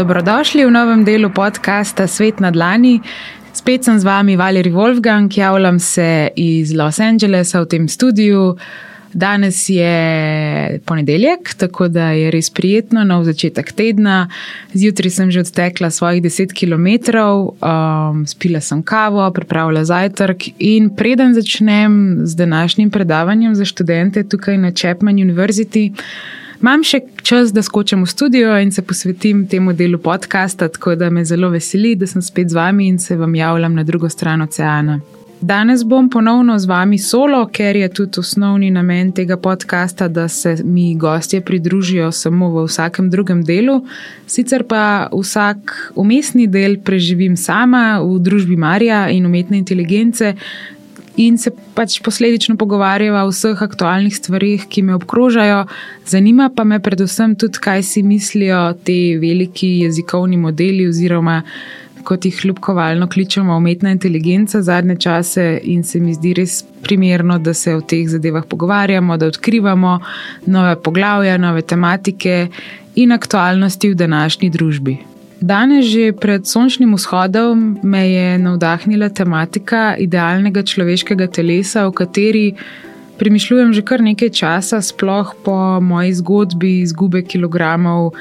Dobrodošli v novem delu podcasta Svet na Dlani. Spet sem z vami, Valerij Wolfgang, javljam se iz Los Angelesa v tem studiu. Danes je ponedeljek, tako da je res prijetno, nov začetek tedna. Zjutraj sem že odtekla svojih 10 km, um, spila sem kavo, pripravila zajtrk in preden začnem z današnjim predavanjem za študente tukaj na Chapman University. Imam še čas, da skočim v studio in se posvetim temu delu podcasta, tako da me zelo veseli, da sem spet z vami in se vam javljam na drugo stran oceana. Danes bom ponovno z vami solo, ker je tudi osnovni namen tega podcasta, da se mi gostje pridružijo samo v vsakem drugem delu. Sicer pa vsak umestni del preživim sama v družbi Marija in umetne inteligence. In se pač posledično pogovarjava o vseh aktualnih stvarih, ki me obkrožajo. Zanima pa me predvsem tudi, kaj si mislijo ti veliki jezikovni modeli, oziroma kot jih ljubkovalno kličemo umetna inteligenca zadnje čase, in se mi zdi res primerno, da se o teh zadevah pogovarjamo, da odkrivamo nove poglavja, nove tematike in aktualnosti v današnji družbi. Danes, že pred sončnim vzhodom, me je navdahnila tematika idealnega človeškega telesa, o kateri premišljujem že kar nekaj časa, sploh po moji zgodbi izgube kilogramov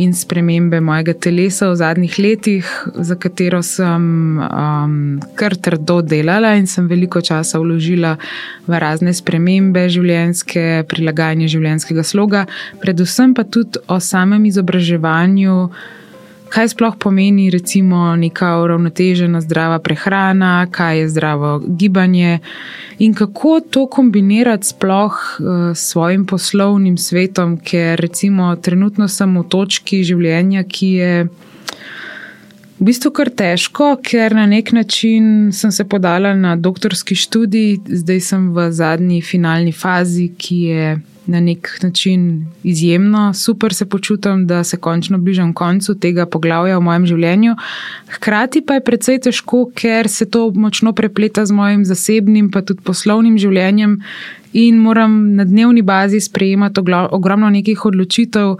in spremembe mojega telesa v zadnjih letih, za katero sem um, kar trdo delala in sem veliko časa vložila v razne spremembe življenjske, prilagajanje življenjskega sloga, predvsem pa tudi o samem izobraževanju kaj sploh pomeni, recimo, neka uravnotežena zdrava prehrana, kaj je zdravo gibanje in kako to kombinirati sploh uh, s svojim poslovnim svetom, ker recimo trenutno sem v točki življenja, ki je. V bistvu kar težko, ker na nek način sem se podala na doktorski študij, zdaj sem v zadnji finalni fazi, ki je na nek način izjemno, super se počutim, da se končno bližam koncu tega poglavja v mojem življenju. Hkrati pa je precej težko, ker se to močno prepleta z mojim zasebnim, pa tudi poslovnim življenjem, in moram na dnevni bazi sprejemati ogromno nekih odločitev,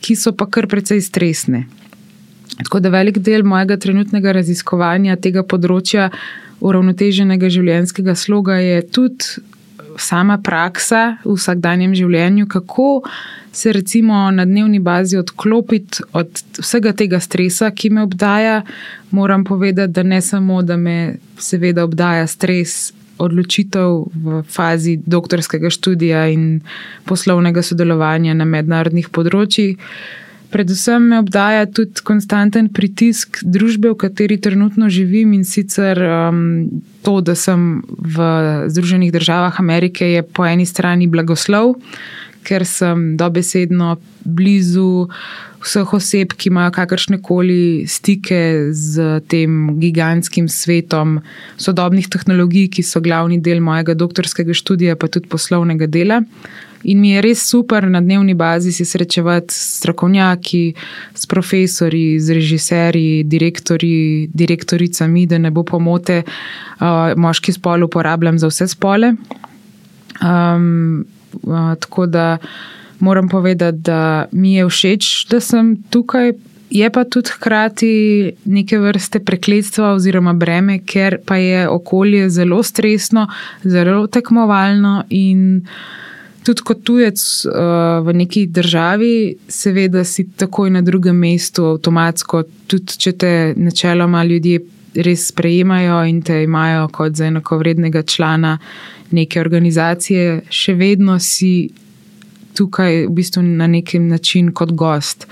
ki so pa kar precej stresne. Tako da velik del mojega trenutnega raziskovanja tega področja uravnoteženega življenjskega sloga je tudi sama praksa v vsakdanjem življenju, kako se recimo na dnevni bazi odklopiti od vsega tega stresa, ki me obdaja. Moram povedati, da ne samo, da me seveda obdaja stres. Odločitev v fazi doktorskega študija in poslovnega sodelovanja na mednarodnih področjih, Predvsem me obdaja tudi konstanten pritisk družbe, v kateri trenutno živim in sicer um, to, da sem v Združenih državah Amerike, je po eni strani blagoslov, ker sem dobesedno blizu vseh oseb, ki imajo kakršne koli stike z tem gigantskim svetom sodobnih tehnologij, ki so glavni del mojega doktorskega študija, pa tudi poslovnega dela. In mi je res super na dnevni bazi se srečevati s strokovnjaki, s profesori, z režiserji, direktori, direktoricami, da ne bo pomote, uh, moški spol uporabljam za vse spole. Um, uh, tako da moram povedati, da mi je všeč, da sem tukaj. Je pa tudi hkrati neke vrste prekletstva oziroma breme, ker pa je okolje zelo stresno, zelo tekmovalno in tudi kot tujec uh, v neki državi, seveda si takoj na drugem mestu, avtomatsko, tudi če te načeloma ljudje res sprejemajo in te imajo kot za enakovrednega člana neke organizacije, še vedno si tukaj v bistvu na neki način kot gost.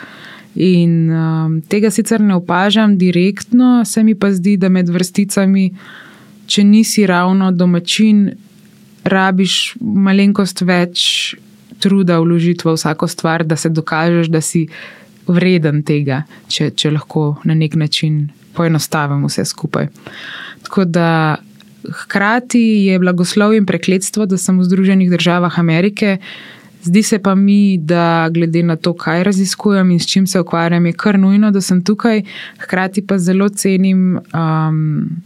In um, tega sicer ne opažam direktno, se mi pa zdi, da med vrsticami, če nisi ravno domačin, rabiš malenkost več truda vložiti v vsako stvar, da se dokažeš, da si vreden tega, če, če lahko na nek način poenostavim vse skupaj. Tako da hkrati je blagoslov in prekletstvo, da sem v Združenih državah Amerike. Zdi se pa mi, da glede na to, kaj raziskujem in s čim se ukvarjam, je kar nujno, da sem tukaj. Hkrati pa zelo cenim. Um,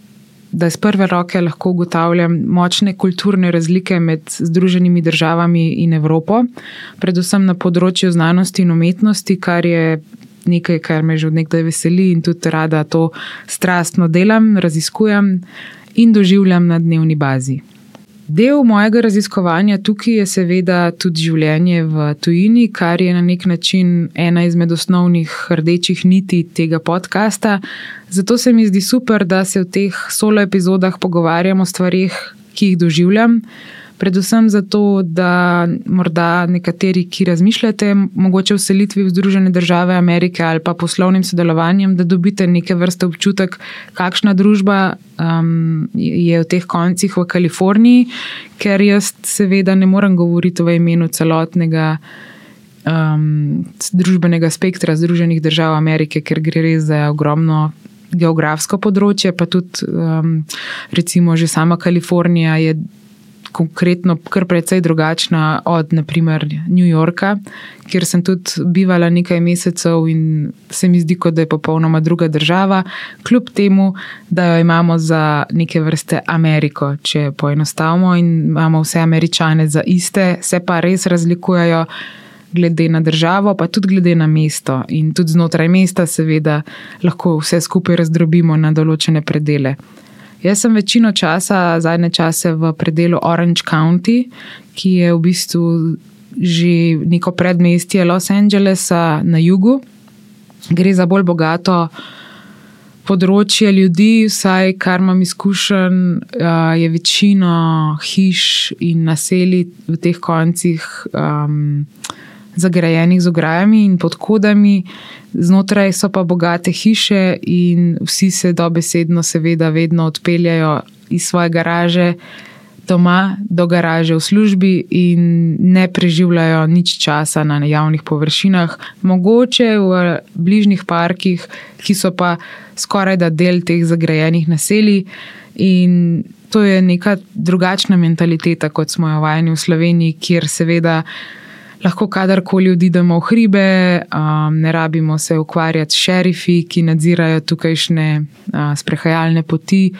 da iz prve roke lahko ugotavljam močne kulturne razlike med Združenimi državami in Evropo, predvsem na področju znanosti in umetnosti, kar je nekaj, kar me že od nekdaj veseli in tudi rada to strastno delam, raziskujem in doživljam na dnevni bazi. Del mojega raziskovanja tukaj je seveda tudi življenje v tujini, kar je na nek način ena izmed osnovnih rdečih niti tega podcasta. Zato se mi zdi super, da se v teh solo epizodah pogovarjamo o stvarih, ki jih doživljam predvsem zato, da morda nekateri, ki razmišljate, mogoče v selitvi v Združene države Amerike ali pa poslovnim sodelovanjem, da dobite neke vrste občutek, kakšna družba um, je v teh koncih v Kaliforniji, ker jaz seveda ne morem govoriti v imenu celotnega. Um, družbenega spektra Združenih držav Amerike, ker gre res za ogromno geografsko področje, pa tudi, um, recimo, že sama Kalifornija je konkretno kar precej drugačna od naprimer New Yorka, kjer sem tudi bivala nekaj mesecev in se mi zdi, kot da je popolnoma druga država, kljub temu, da jo imamo za neke vrste Ameriko, če poenostavimo in imamo vse američane za iste, se pa res razlikujejo. Glede na državo, pa tudi glede na mesto, in tudi znotraj mesta, seveda, lahko vse skupaj razdrobimo na določene predele. Jaz sem večino časa, zadnje čase v predelu Orange County, ki je v bistvu že neko predmestje Los Angelesa na jugu. Gre za bolj bogato področje ljudi, vsaj kar imam izkušen, je večino hiš in naselij v teh koncih. Um, zagrajenih z ograjami in podkodami, znotraj so pa bogate hiše, in vsi se dobesedno, seveda, vedno odpeljajo iz svoje garaže doma do garaže v službi in ne preživljajo nič časa na javnih površinah, mogoče v bližnjih parkih, ki so pa skoraj da del teh zagrajenih naselij. In to je neka drugačna mentaliteta, kot smo jo vajeni v Sloveniji, kjer seveda lahko kadarkoli odidemo v hribe, um, ne rabimo se ukvarjati s šerifi, ki nadzirajo tukajšnje uh, sprehajalne poti.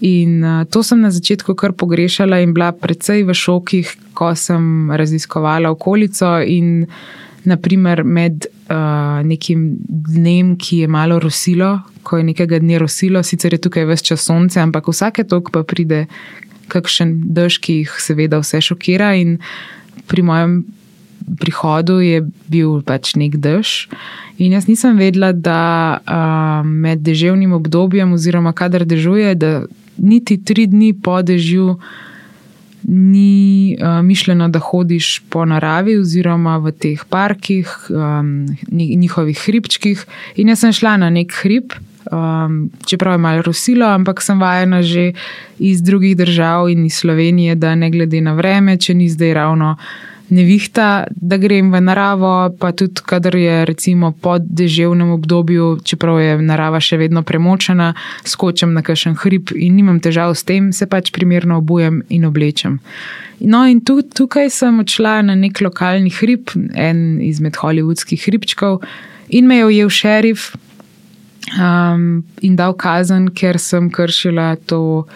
In uh, to sem na začetku kar pogrešala in bila precej v šokih, ko sem raziskovala okolico in naprimer med uh, nekim dnem, ki je malo rosilo, ko je nekega dne rosilo, sicer je tukaj vse čas sonce, ampak vsake tok pa pride kakšen dež, ki jih seveda vse šokira in pri mojem prihodu je bil pač nek dež. In jaz nisem vedela, da uh, med deževnim obdobjem, oziroma kadar dežuje, da niti tri dni po dežju ni uh, mišljeno, da hodiš po naravi, oziroma v teh parkih, um, njihovih hribčkih. In jaz sem šla na nek hrib. Um, čeprav je malo rosilo, ampak sem vajena že iz drugih držav in iz Slovenije, da ne glede na vreme, če ni zdaj ravno uh, nevihta, da grem v naravo, pa tudi, kadar je recimo po deževnem obdobju, čeprav je narava še vedno premočena, skočim na kakšen hrib in nimam težav s tem, se pač primerno obujem in oblečem. No, in tudi tukaj sem odšla na nek lokalni hrib, en izmed hollywoodskih hribčkov, in me je ujel šerif um, in dal kazen, ker sem kršila to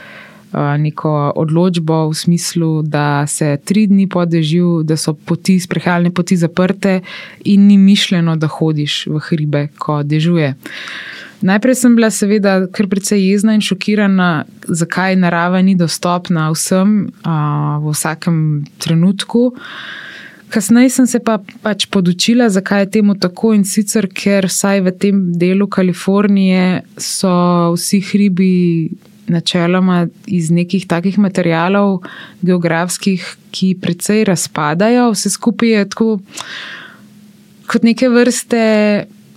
neko odločbo v smislu, da se tri dni po dežju, da so poti, sprehajalne poti zaprte in ni mišljeno, da hodiš v hribe, ko dežuje. Najprej sem bila seveda kar precej jezna in šokirana, zakaj narava ni dostopna vsem a, v vsakem trenutku. Kasneje sem se pa pač podučila, zakaj je temu tako in sicer, ker vsaj v tem delu Kalifornije so vsi hribi načeloma iz nekih takih materijalov, geografskih, ki precej razpadajo, vse skupaj je tako kot neke vrste.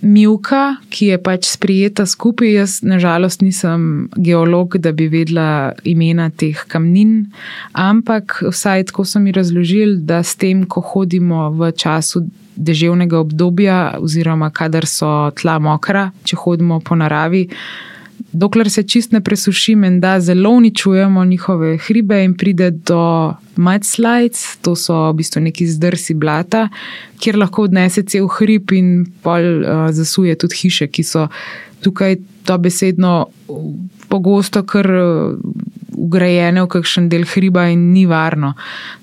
Milka, ki je pač sprijeta skupaj, jaz nažalost nisem geolog, da bi vedela imena teh kamnin, ampak vsaj tako so mi razložili, da s tem, ko hodimo v času deževnega obdobja, oziroma kadar so tla mokra, če hodimo po naravi, dokler se čist ne presuši, menda zelo uničujemo njihove hribe in pride do mudslides, to so v bistvu neki zdrsi blata, kjer lahko odnese cel hrib in pol uh, zasuje tudi hiše, ki so tukaj to besedno pogosto kar uh, ugrajene v kakšen del hriba in ni varno.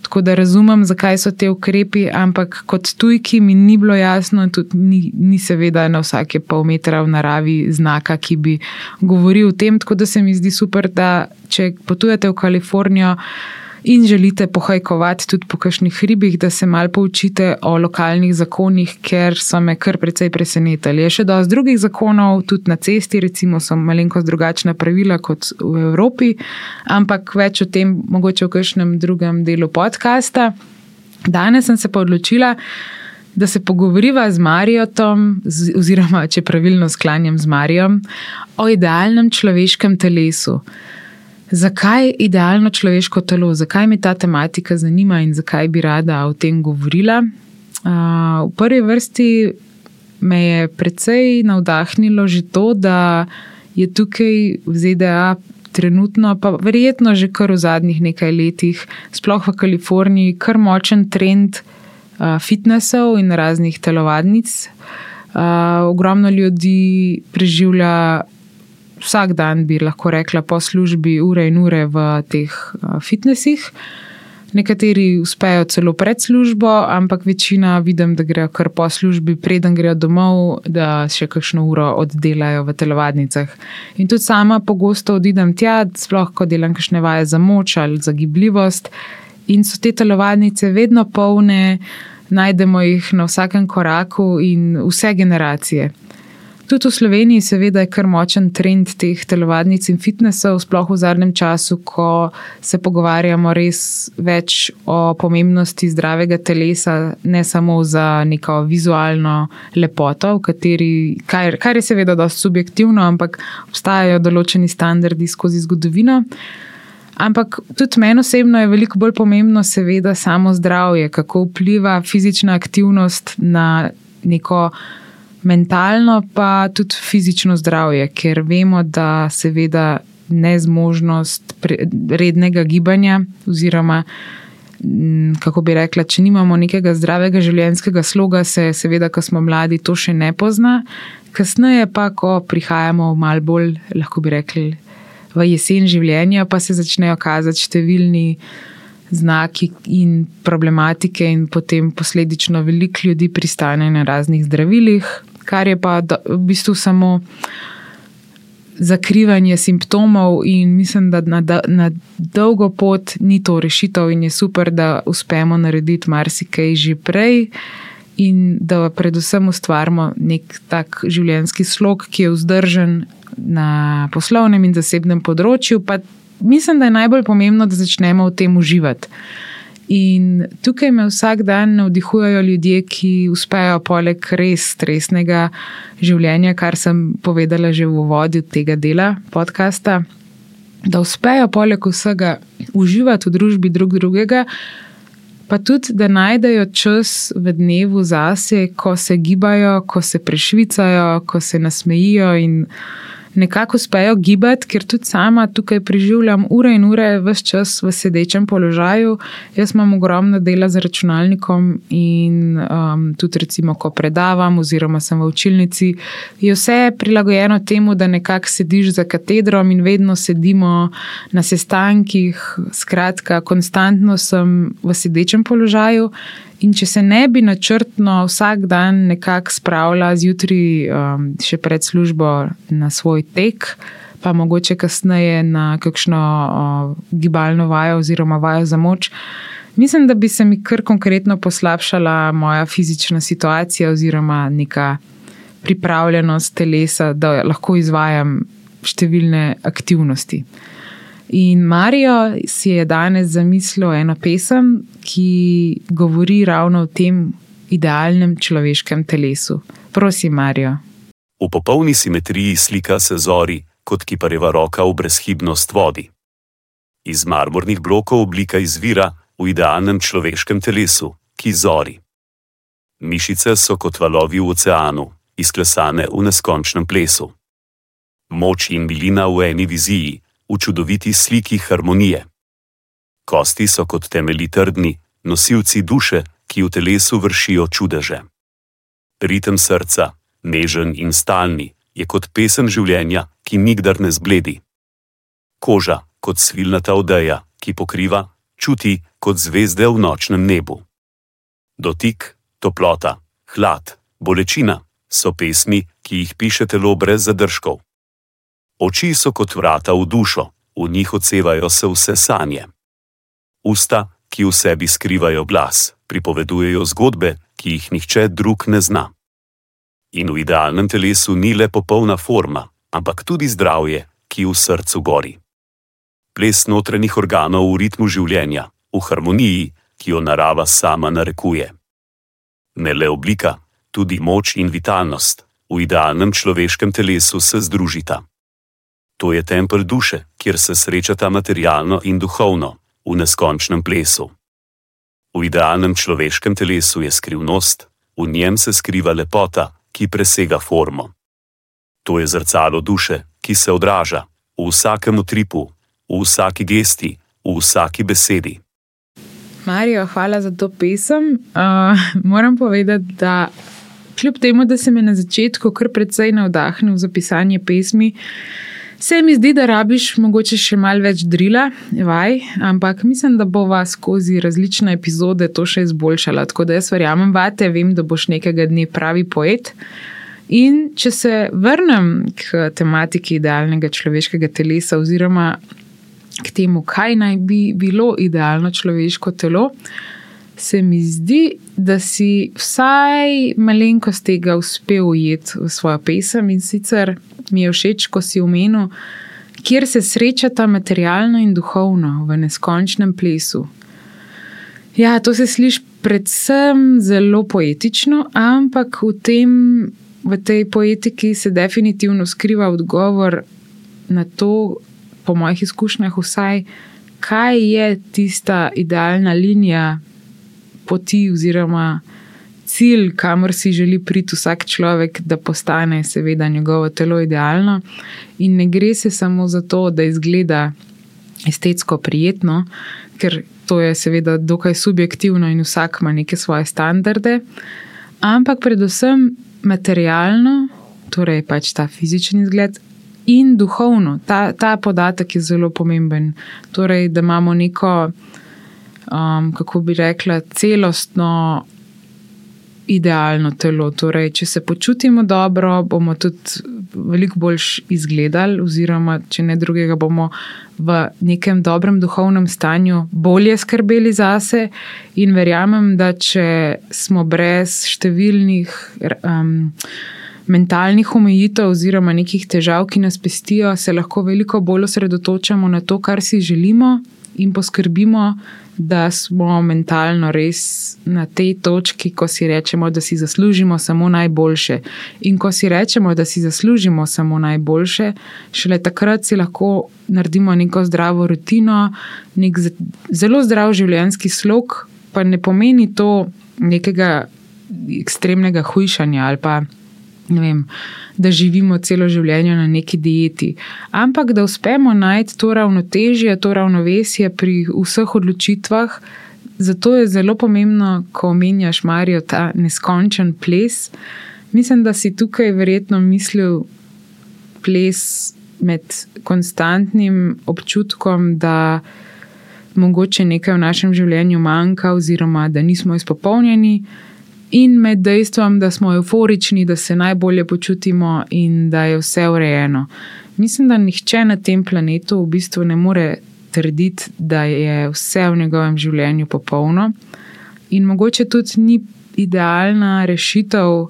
Tako da razumem, zakaj so te ukrepi, ampak kot tujki mi ni bilo jasno, tudi ni, ni seveda na vsake pol metra v naravi znaka, ki bi govoril o tem. Tako da se mi zdi super, da če potujete v Kalifornijo in želite pohajkovati tudi po kakšnih hribih, da se mal poučite o lokalnih zakonih, ker so me kar precej presenetili. Je še dosti drugih zakonov, tudi na cesti, recimo, so malenkost drugačna pravila kot v Evropi, ampak več o tem mogoče v kakšnem drugem delu podcasta. Danes sem se pa odločila, da se pogovoriva z Marijotom, oziroma če pravilno sklanjam z Marijom, o idealnem človeškem telesu. Zakaj je idealno človeško telo, zakaj me ta tematika zanima in zakaj bi rada o tem govorila? Uh, v prvi vrsti me je precej navdahnilo že to, da je tukaj v ZDA trenutno, pa verjetno že kar v zadnjih nekaj letih, sploh v Kaliforniji, kar močen trend uh, fitnesov in raznih telovadnic. Uh, ogromno ljudi preživlja vsak dan, bi lahko rekla, po službi, ure in ure v teh fitnesih. Nekateri uspejo celo pred službo, ampak večina vidim, da grejo kar po službi, preden grejo domov, da še kakšno uro oddelajo v telovadnicah. In tudi sama pogosto odidem tja, sploh ko delam kakšne vaje za moč ali za gibljivost. In so te telovadnice vedno polne, najdemo jih na vsakem koraku in vse generacije. Tudi v Sloveniji, seveda, je kar močen trend teh telovadnic in fitnesov, sploh v zadnjem času, ko se pogovarjamo res več o pomembnosti zdravega telesa, ne samo za neko vizualno lepoto, kateri, kar, kar je seveda dosti subjektivno, ampak obstajajo določeni standardi skozi zgodovino. Ampak tudi meni osebno je veliko bolj pomembno, seveda, samo zdravje, kako vpliva fizična aktivnost na neko mentalno, pa tudi fizično zdravje, ker vemo, da seveda nezmožnost rednega gibanja, oziroma kako bi rekla, če nimamo nekega zdravega življenjskega sloga, se seveda, ko smo mladi, to še ne pozna. Kasneje pa, ko prihajamo malo bolj, lahko bi rekli, v jesen življenja, pa se začnejo kazati številni. Znaki in problematike, in potem posledično veliko ljudi pristane na raznih zdravilih, kar je pa v bistvu samo zakrivanje simptomov, in mislim, da na, na dolgo pot ni to rešitev, in je super, da uspemo narediti marsikaj že prej. In da predvsem ustvarimo nek tak življenjski slog, ki je vzdržen na poslovnem in zasebnem področju. Pa mislim, da je najbolj pomembno, da začnemo v tem uživati. In tukaj me vsak dan navdihujejo ljudje, ki uspejo poleg res stresnega življenja, kar sem povedala že v uvodu tega dela podcasta, da uspejo poleg vsega uživati v družbi drug drugega, pa tudi da najdejo čas v dnevu zase, ko se gibajo, ko se prešvicajo, ko se nasmejijo in nekako uspejo gibati, ker tudi sama tukaj preživljam ure in ure, vse čas v sedečem položaju. Jaz imam ogromno dela z računalnikom in um, tudi, recimo, ko predavam, oziroma sem v učilnici, je vse prilagojeno temu, da nekako sediš za katedrom in vedno sedimo na sestankih. Skratka, konstantno sem v sedečem položaju. In če se ne bi načrtno vsak dan nekako spravila zjutraj, um, še pred službo na svoj tek, pa mogoče kasneje na kakšno uh, gibalno vajo oziroma vajo za moč, mislim, da bi se mi kar konkretno poslabšala moja fizična situacija oziroma neka pripravljenost telesa, da lahko izvajam številne aktivnosti. In Marijo si je danes zamislil eno pesem, ki govori ravno o tem idealnem človeškem telesu. Prosim, Marijo. V popolni simetriji slika se zori, kot kipareva roka v brezhibnost vodi. Iz marmornih blokov oblika izvira v idealnem človeškem telesu, ki zori. Mišice so kot valovi v oceanu, izklesane v neskončnem plesu. Moč in milina v eni viziji, v čudoviti sliki harmonije. Kosti so kot temelji trdni, nosilci duše, ki v telesu vršijo čudeže. Ritem srca, nežen in stalni, je kot pesem življenja, ki nikdar ne zbledi. koža kot svilnata odeja, ki pokriva, čuti kot zvezde v nočnem nebu. Dotik, toplota, hlad, bolečina so pesmi, ki jih piše telo brez zadržkov. Oči so kot vrata v dušo, v njih odsevajo se vse sanje. Usta, ki v sebi skrivajo glas, pripovedujejo zgodbe, ki jih nihče drug ne zna. In v idealnem telesu ni le popolna forma, ampak tudi zdravje, ki v srcu gori. Ples notranjih organov v ritmu življenja, v harmoniji, ki jo narava sama narekuje. Ne le oblika, tudi moč in vitalnost v idealnem človeškem telesu se združita. To je tempelj duše, kjer se srečata materialno in duhovno, v neskončnem plesu. V idealnem človeškem telesu je skrivnost, v njem se skriva lepota, ki presega formo. To je zrcalo duše, ki se odraža v vsakem utripu, v vsaki gesti, v vsaki besedi. Marijo, hvala za to pesem. Uh, moram povedati, da kljub temu, da se mi na začetku kar precej navdahnil za pisanje pesmi, Se mi zdi, da rabiš mogoče še malo več drila, vaj, ampak mislim, da bo vas skozi različne epizode to še izboljšala. Tako da jaz verjamem vate, vem, da boš nekega dne pravi poet. In če se vrnem k tematiki idealnega človeškega telesa, oziroma k temu, kaj naj bi bilo idealno človeško telo, se mi zdi, da si vsaj malenkost tega uspel ujeti v svojo pesem in sicer mi je všeč, ko si omenil, kjer se srečata materialno in duhovno v neskončnem plesu. Ja, to se sliši predvsem zelo poetično, ampak v, tem, v tej poetiki se definitivno skriva odgovor na to, po mojih izkušnjah, vsaj, kaj je tista idealna linija poti oziroma cilj, kamor si želi priti vsak človek, da postane, seveda, njegovo telo idealno. In ne gre se samo za to, da izgleda estetsko prijetno, ker to je, seveda, dokaj subjektivno in vsak ima neke svoje standarde, ampak predvsem materialno, torej pač ta fizični izgled. In duhovno, ta, ta podatek je zelo pomemben. Torej, da imamo neko, um, kako bi rekla, celostno idealno telo. Torej, če se počutimo dobro, bomo tudi veliko bolj izgledali, oziroma če ne drugega, bomo v nekem dobrem duhovnem stanju bolje skrbeli zase. In verjamem, da če smo brez številnih. Um, Mentalnih omejitev, oziroma nekih težav, ki nas pestijo, se lahko veliko bolj osredotočamo na to, kar si želimo, in poskrbimo, da smo mentalno res na tej točki, ko si rečemo, da si zaslužimo samo najboljše. In ko si rečemo, da si zaslužimo samo najboljše, šele takrat si lahko naredimo neko zdravo rutino, nek zelo zdrav življenjski slog, pa ne pomeni to nekega ekstremnega hujšanja ali pa vem, da živimo celo življenje na neki dieti, ampak da uspemo najti to ravnotežje, to ravnovesje pri vseh odločitvah. Zato je zelo pomembno, ko omenjaš Marijo ta neskončen ples. Mislim, da si tukaj verjetno mislil ples med konstantnim občutkom, da mogoče nekaj v našem življenju manjka, oziroma da nismo izpopolnjeni in med dejstvom, da smo euforični, da se najbolje počutimo in da je vse urejeno. Mislim, da nihče na tem planetu v bistvu ne more trditi, da je vse v njegovem življenju popolno. In mogoče tudi ni idealna rešitev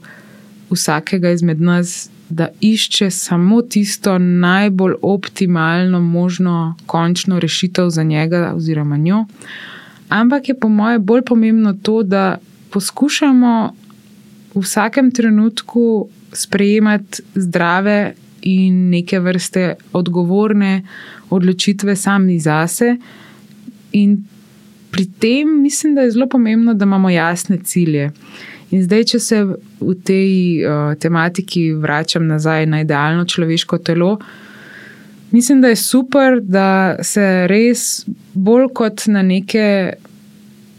vsakega izmed nas, da išče samo tisto najbolj optimalno, možno, končno rešitev za njega oziroma njo. Ampak je po mojem bolj pomembno to, da poskušamo v vsakem trenutku sprejemati zdrave in neke vrste odgovorne odločitve sami zase. In pri tem mislim, da je zelo pomembno, da imamo jasne cilje. In zdaj, če se v tej uh, tematiki vračam nazaj na idealno človeško telo, mislim, da je super, da se res bolj kot na neke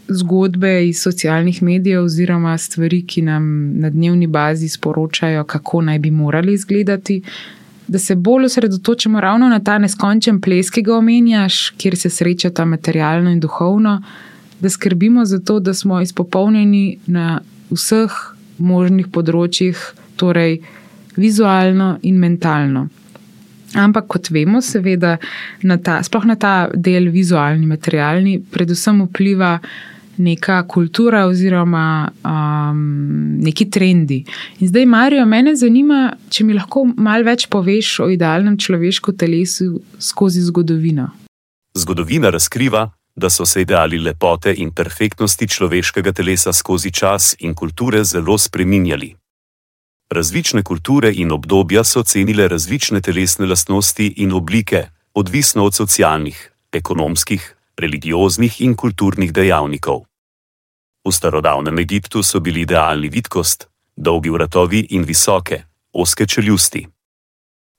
zgodbe iz socialnih medijev, oziroma stvari, ki nam na dnevni bazi sporočajo, kako naj bi morali izgledati, da se bolj osredotočimo ravno na ta neskončen ples, ki ga omenjaš, kjer se srečata materialno in duhovno, da skrbimo za to, da smo izpopolnjeni na vseh možnih področjih, torej vizualno in mentalno. Ampak, kot vemo, seveda, na ta, sploh na ta del vizualni, materialni, predvsem vpliva neka kultura oziroma um, neki trendi. In zdaj, Marijo, mene zanima, če mi lahko malo več poveš o idealnem človeškem telesu skozi zgodovino. Zgodovina razkriva, da so se ideali lepote in perfektnosti človeškega telesa skozi čas in kulture zelo spreminjali. Različne kulture in obdobja so cenile različne telesne lastnosti in oblike, odvisno od socialnih, ekonomskih, religioznih in kulturnih dejavnikov. V starodavnem Egiptu so bili idealni vidkost, dolgi vratovi in visoke, oske čeljusti.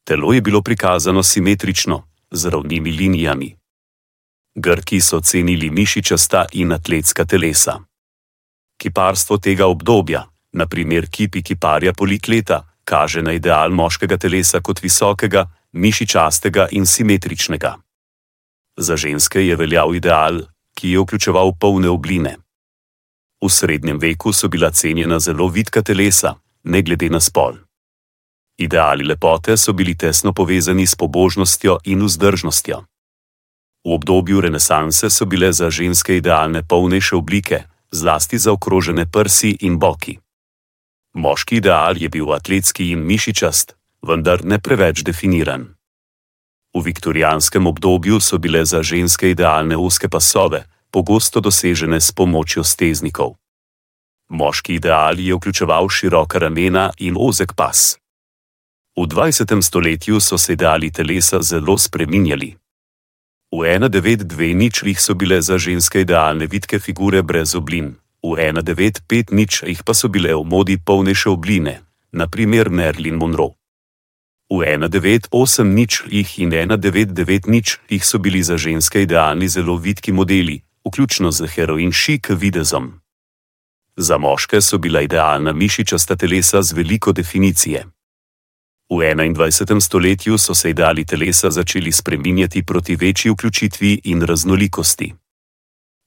Telo je bilo prikazano simetrično, z ravnimi linijami. Grki so cenili mišičasta in atletska telesa. Kiparstvo tega obdobja, naprimer kipi kiparja polikleta, kaže na ideal moškega telesa kot visokega, mišičastega in simetričnega. Za ženske je veljal ideal, ki je vključeval polne obline. V srednjem veku so bila cenjena zelo vitka telesa, ne glede na spol. Ideali lepote so bili tesno povezani s pobožnostjo in vzdržnostjo. V obdobju renesanse so bile za ženske idealne polnejše oblike, zlasti zaokrožene prsi in boki. Moški ideal je bil atletski in mišičast, vendar ne preveč definiran. V viktorijanskem obdobju so bile za ženske idealne uske pasove, pogosto dosežene s pomočjo steznikov. Moški ideal je vključeval široka ramena in ozek pas. V 20. stoletju so se ideali telesa zelo spreminjali. V 192 ničlih so bile za ženske idealne vitke figure brez oblin, v 195 ničlih pa so bile v modi polnejše obline, naprimer Merlin Monroe. V 198 ničlih in 199 ničlih so bili za ženske idealni zelo vitki modeli, vključno z heroin šik videzom. Za moške so bila idealna mišičasta telesa z veliko definicije. V 21. stoletju so se ideali telesa začeli spreminjati proti večji vključitvi in raznolikosti.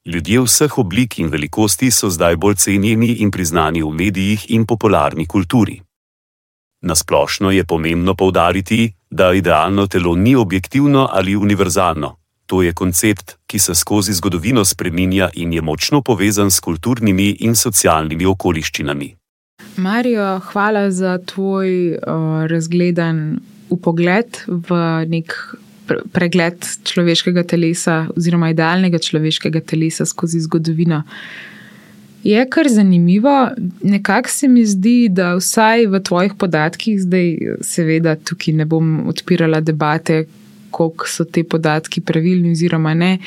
Ljudje vseh oblik in velikosti so zdaj bolj cenjeni in priznani v medijih in popularni kulturi. Nasplošno je pomembno poudariti, da idealno telo ni objektivno ali univerzalno. To je koncept, ki se skozi zgodovino spreminja in je močno povezan s kulturnimi in socialnimi okoliščinami. Marijo, hvala za tvoj uh, razgledan upogled v nek pregled človeškega telesa, oziroma idealnega človeškega telesa skozi zgodovino. Je kar zanimivo, nekako se mi zdi, da vsaj v tvojih podatkih, zdaj seveda tukaj ne bom odpirala debate, koliko so te podatki pravilni oziroma ne.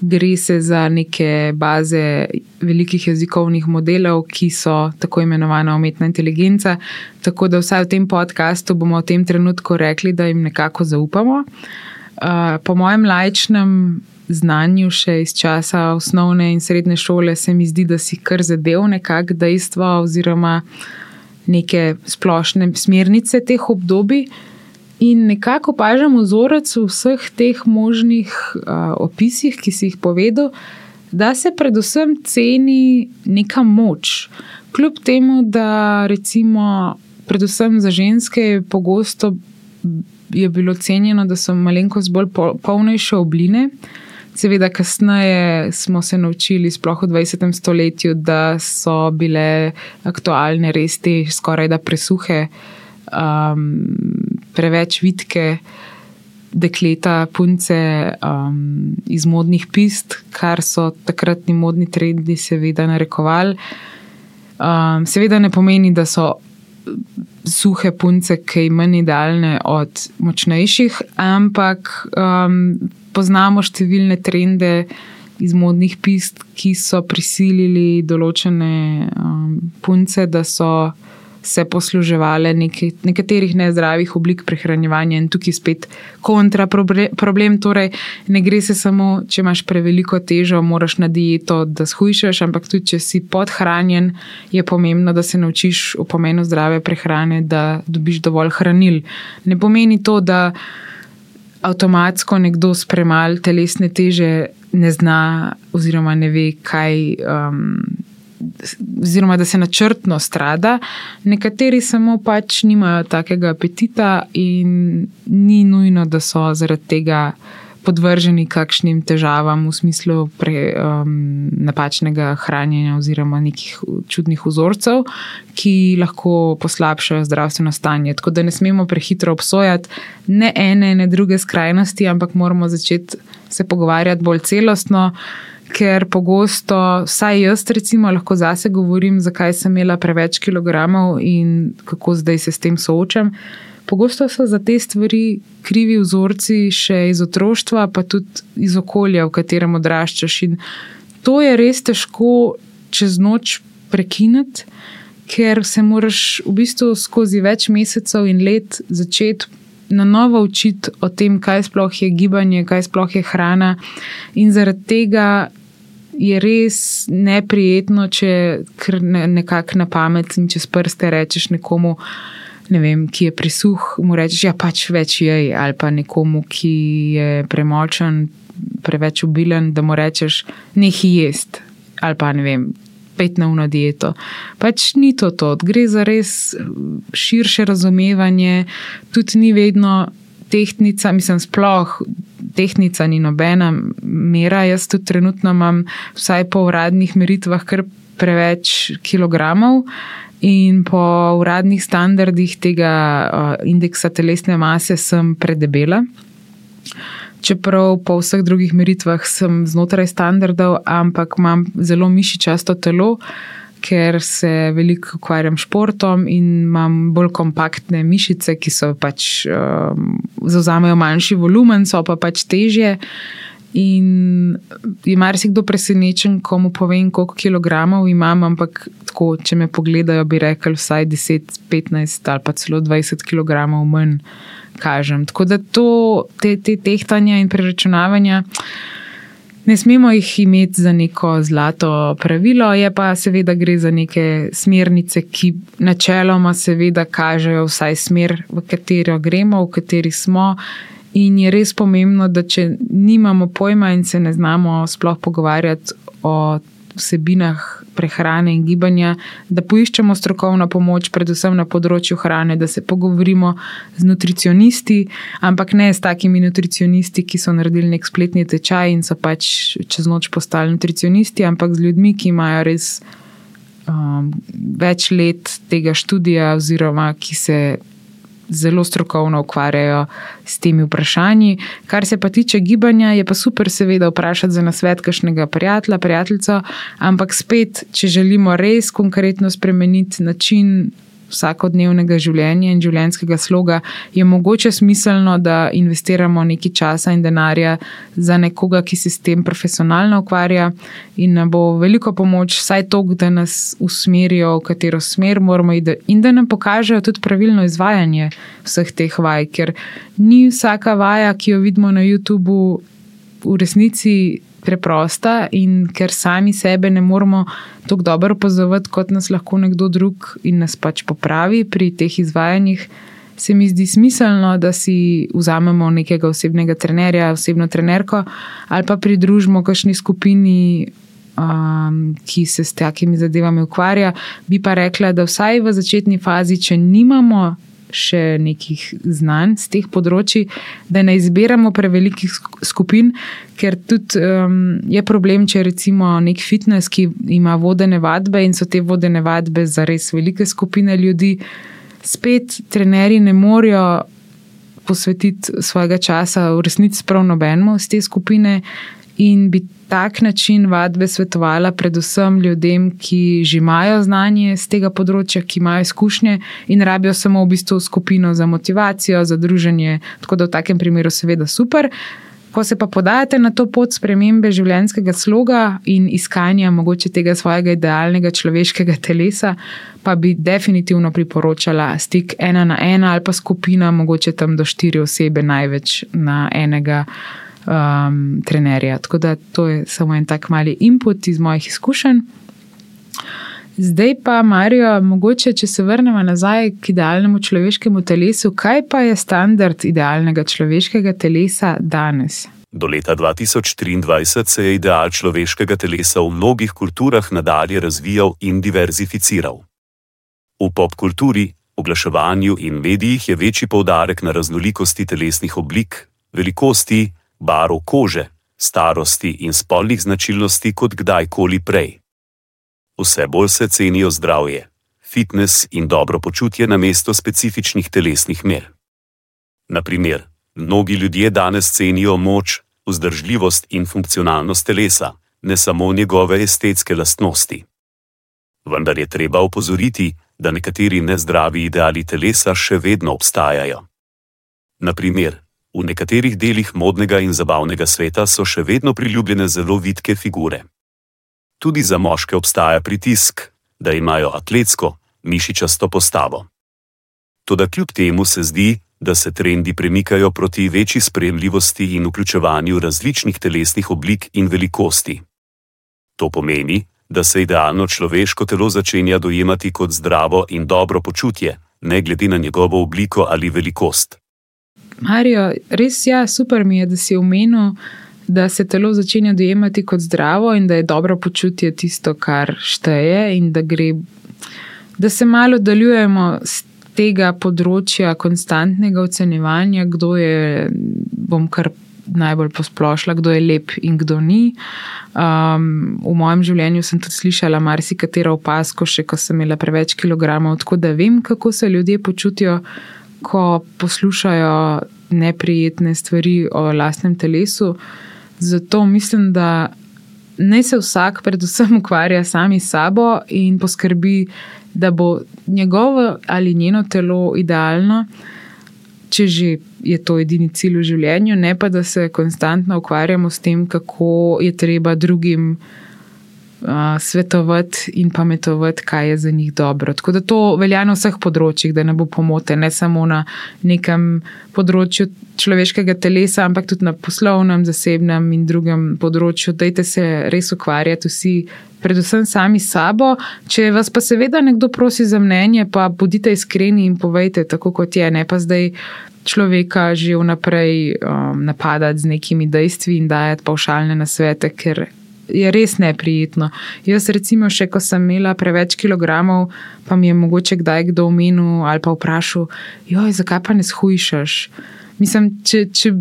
Gre se za neke baze velikih jezikovnih modelov, ki so tako imenovana umetna inteligenca. Tako da vsaj v tem podkastu bomo v tem trenutku rekli, da jim nekako zaupamo. Uh, po mojem lajčnem znanju, še iz časa osnovne in srednje šole, se mi zdi, da si kar zadev nekako dejstva oziroma neke splošne smernice teh obdobij. In nekako opažam vzorec v vseh teh možnih uh, opisih, ki si jih povedal, da se predvsem ceni neka moč. Kljub temu, da recimo, predvsem za ženske, pogosto je bilo cenjeno, da so malenkost bolj polnejše obline. Seveda, kasneje smo se naučili, sploh v 20. stoletju, da so bile aktualne res te skoraj da presuhe, um, preveč vitke dekleta, punce um, iz modnih pist, kar so takratni modni trendi, seveda, narekovali. Um, seveda ne pomeni, da so suhe punce, ki jim manj idealne od močnejših, ampak um, poznamo številne trende iz modnih pist, ki so prisilili določene um, punce, da so se posluževali nekaterih nezdravih oblik prehranjevanja in tukaj spet kontra problem. Torej, ne gre se samo, če imaš preveliko težo, moraš na dieto, da shujšaš, ampak tudi, če si podhranjen, je pomembno, da se naučiš o pomenu zdrave prehrane, da dobiš dovolj hranil. Ne pomeni to, da avtomatsko nekdo s premalo telesne teže ne zna, oziroma ne ve, kaj. Um, Oziroma, da se načrtno strada, nekateri samo pač nimajo takega apetita, in ni nujno, da so zaradi tega podvrženi kakšnim težavam v smislu pre, um, napačnega hranjenja oziroma nekih čudnih vzorcev, ki lahko poslabšajo zdravstveno stanje. Tako da ne smemo prehitro obsojati ne ene, ne druge skrajnosti, ampak moramo začeti se pogovarjati bolj celostno. Ker pogosto, vsaj jaz, recimo, lahko zase govorim, zakaj sem imela preveč kilogramov in kako zdaj se s tem soočam. Pogosto so za te stvari krivi vzorci še iz otroštva, pa tudi iz okolja, v katerem odraščaš. In to je res težko čez noč prekiniti, ker se moraš v bistvu skozi več mesecev in let začeti na novo učiti o tem, kaj sploh je gibanje, kaj sploh je hrana. In zaradi tega. Je res neprijetno, če nekako na pamet in čez prste rečeš nekomu, ne vem, ki je prisuh, mu rečeš, da ja, pač več je, ali pa nekomu, ki je premočen, preveč ubilen, da mu rečeš, nehi jest, ali pa ne vem. Pet na uno dieto. Pač ni to to, gre za res širše razumevanje, tudi ni vedno tehnika, mislim, sploh tehnika ni nobena mera. Jaz tudi trenutno imam, vsaj po uradnih meritvah, kar preveč kilogramov. In po uradnih standardih tega uh, indeksa telesne mase sem predebela. Čeprav po vseh drugih meritvah sem znotraj standardov, ampak imam zelo mišičasto telo, ker se veliko ukvarjam s športom in imam bolj kompaktne mišice, ki so pač um, zauzamejo manjši volumen, so pa pač težje. In je marsikdo presenečen, ko mu povem, koliko kilogramov imam, ampak tako, če me pogledajo, bi rekli vsaj 10, 15 ali pa celo 20 kilogramov manj kažem. Tako da to, te, te tehtanja in preračunavanja. Ne smemo jih imeti za neko zlato pravilo, je pa seveda gre za neke smernice, ki načeloma seveda kažejo vsaj smer, v katero gremo, v kateri smo In je res pomembno, da če nimamo pojma in se ne znamo sploh pogovarjati o vsebinah prehrane in gibanja, da poiščemo strokovno pomoč, predvsem na področju hrane, da se pogovorimo z nutricionisti, ampak ne s takimi nutricionisti, ki so naredili nek spletni tečaj in so pač čez noč postali nutricionisti, ampak z ljudmi, ki imajo res um, več let tega študija, oziroma ki se zelo strokovno ukvarjajo s temi vprašanji. Kar se pa tiče gibanja, je pa super, seveda, vprašati za nasvet kakšnega prijatelja, prijateljico, ampak spet, če želimo res konkretno spremeniti način vsakodnevnega življenja in življenjskega sloga, je mogoče smiselno, da investiramo nekaj časa in denarja za nekoga, ki se s tem profesionalno ukvarja in nam bo veliko pomoč, vsaj to, da nas usmerijo, v katero smer moramo iti in da nam pokažejo tudi pravilno izvajanje vseh teh vaj, ker ni vsaka vaja, ki jo vidimo na YouTubu, v resnici preprosta in ker sami sebe ne moremo tako dobro opazovati, kot nas lahko nekdo drug in nas pač popravi pri teh izvajanjih, se mi zdi smiselno, da si vzamemo nekega osebnega trenerja, osebno trenerko ali pa pridružimo kakšni skupini. Um, ki se s takimi zadevami ukvarja, bi pa rekla, da vsaj v začetni fazi, če nimamo še nekih znanj z teh področji, da ne izbiramo prevelikih skupin, ker tudi um, je problem, če recimo nek fitness, ki ima vodene vadbe in so te vodene vadbe za res velike skupine ljudi, spet trenerji ne morejo posvetiti svojega časa v resnici prav nobenemu iz te skupine in bi tak način vadbe svetovala predvsem ljudem, ki že imajo znanje z tega področja, ki imajo izkušnje in rabijo samo v bistvu skupino za motivacijo, za druženje. Tako da v takem primeru seveda super. Ko se pa podajate na to pot spremembe življenjskega sloga in iskanja mogoče tega svojega idealnega človeškega telesa, pa bi definitivno priporočala stik ena na ena ali pa skupina, mogoče tam do štiri osebe, največ na enega um, trenerja. Tako da to je samo en tak mali input iz mojih izkušenj. Zdaj pa, Marijo, mogoče, če se vrnemo nazaj k idealnemu človeškemu telesu, kaj pa je standard idealnega človeškega telesa danes? Do leta 2023 se je ideal človeškega telesa v mnogih kulturah nadalje razvijal in diverzificiral. V popkulturi, oglaševanju in medijih je večji poudarek na raznolikosti telesnih oblik, velikosti, barv kože, starosti in spolnih značilnosti kot kdajkoli prej. Vse bolj se cenijo zdravje, fitness in dobro počutje na mesto specifičnih telesnih mer. Naprimer, mnogi ljudje danes cenijo moč, vzdržljivost in funkcionalnost telesa, ne samo njegove estetske lastnosti. Vendar je treba opozoriti, da nekateri nezdravi ideali telesa še vedno obstajajo. Naprimer, v nekaterih delih modnega in zabavnega sveta so še vedno priljubljene zelo vitke figure. Tudi za moške obstaja pritisk, da imajo atletsko, mišičasto postavo. Toda kljub temu se zdi, da se trendi premikajo proti večji sprejemljivosti in vključevanju različnih telesnih oblik in velikosti. To pomeni, da se idealno človeško telo začenja dojemati kot zdravo in dobro počutje, ne glede na njegovo obliko ali velikost. Marijo, res ja, super mi je, da si omenil, da se telo začenja dojemati kot zdravo in da je dobro počutje tisto, kar šteje, in da gre, da se malo oddaljujemo z tega področja konstantnega ocenjevanja, kdo je, bom kar najbolj posplošila, kdo je lep in kdo ni. Um, v mojem življenju sem tudi slišala marsikatero opasko, še ko sem imela preveč kilogramov, tako da vem, kako se ljudje počutijo ko poslušajo neprijetne stvari o lastnem telesu. Zato mislim, da naj se vsak, predvsem, ukvarja sami s sabo in poskrbi, da bo njegovo ali njeno telo idealno, če že je to edini cilj v življenju, ne pa da se konstantno ukvarjamo s tem, kako je treba drugim svetovati in pametovati, kaj je za njih dobro. Tako da to velja na vseh področjih, da ne bo pomote, ne samo na nekem področju človeškega telesa, ampak tudi na poslovnem, zasebnem in drugem področju. Dajte se res ukvarjati vsi. Predvsem sami sabo. Če vas pa seveda nekdo prosi za mnenje, pa bodite iskreni in povejte, tako kot je, ne pa zdaj človeka že vnaprej um, napadati z nekimi dejstvi in dajati paušalne nasvete, ker je res neprijetno. Jaz, recimo, še ko sem imela preveč kilogramov, pa mi je mogoče kdaj kdo omenil ali pa vprašal, zakaj pa ne shujšaš. Mislim, če, če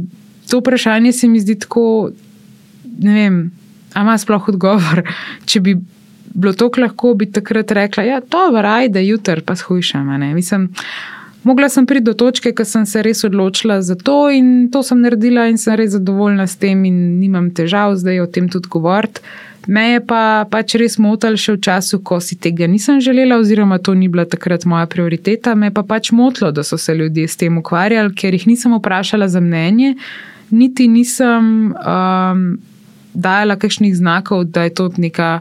to vprašanje se mi zdi tako, ne vem, a ima sploh odgovor. Če bi bilo to lahko, bi takrat rekla, ja, to vraj, da jutr pa shujšam. Mislim, Mogla sem priti do točke, ko sem se res odločila za to in to sem naredila in sem res zadovoljna s tem in nimam težav zdaj o tem tudi govoriti. Me je pa pač res motil še v času, ko si tega nisem želela, oziroma to ni bila takrat moja prioriteta. Me pa pač motilo, da so se ljudje s tem ukvarjali, ker jih nisem vprašala za mnenje, niti nisem um, dajala kakšnih znakov, da je to neka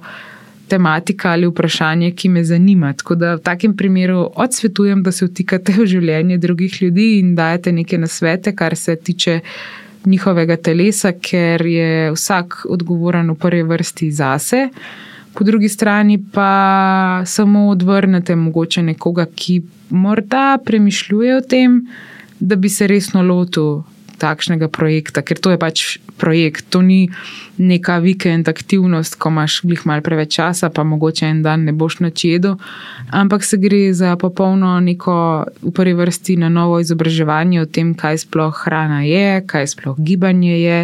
tematika ali vprašanje, ki me zanima. Tako da v takem primeru odsvetujem, da se vtikate v življenje drugih ljudi in dajete neke nasvete, kar se tiče njihovega telesa, ker je vsak odgovoren v prvi vrsti zase. Po drugi strani pa samo odvrnete mogoče nekoga, ki morda premišljuje o tem, da bi se resno lotil takšnega projekta, ker to je pač projekt, to ni neka vikend aktivnost, ko imaš glih malo preveč časa, pa mogoče en dan ne boš načedo, ampak se gre za popolno neko v prvi vrsti na novo izobraževanje o tem, kaj sploh hrana je, kaj sploh gibanje je,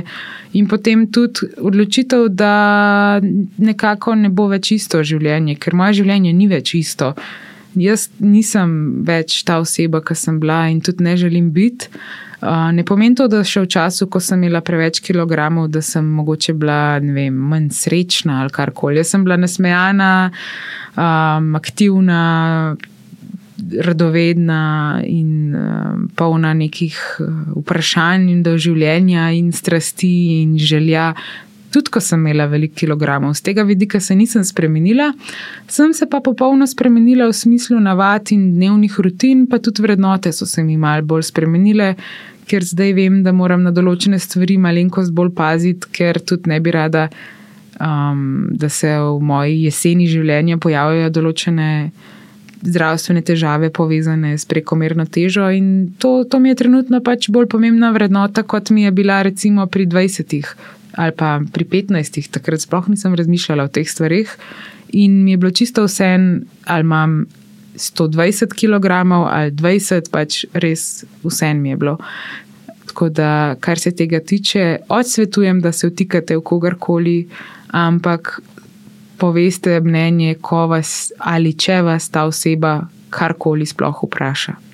in potem tudi odločitev, da nekako ne bo več isto življenje, ker moje življenje ni več isto. Jaz nisem več ta oseba, ki sem bila in tudi ne želim biti. Ne pomeni to, da še v času, ko sem imela preveč kilogramov, da sem mogoče bila vem, manj srečna ali karkoli. Jaz sem bila nasmejana, um, aktivna, radovedna in uh, polna nekih uh, vprašanj in doživljenja in strasti in želja. Tudi, ko sem imela veliko kilogramov, z tega vidika se nisem spremenila, sem se pa popolno spremenila v smislu navad in dnevnih rutin, pa tudi vrednote so se mi mal bolj spremenile, ker zdaj vem, da moram na določene stvari malenkost bolj paziti, ker tudi ne bi rada, um, da se v moji jeseni življenja pojavljajo določene zdravstvene težave povezane s prekomerno težo. In to, to mi je trenutno pač bolj pomembna vrednota, kot mi je bila recimo pri 20 ali pa pri 15. Takrat sploh nisem razmišljala o teh stvarih in mi je bilo čisto vse, ali imam 120 kg ali 20, pač res vse mi je bilo. Tako da, kar se tega tiče, odsvetujem, da se vtikate v kogarkoli, ampak poveste mnenje, ko vas ali če vas ta oseba karkoli sploh vpraša.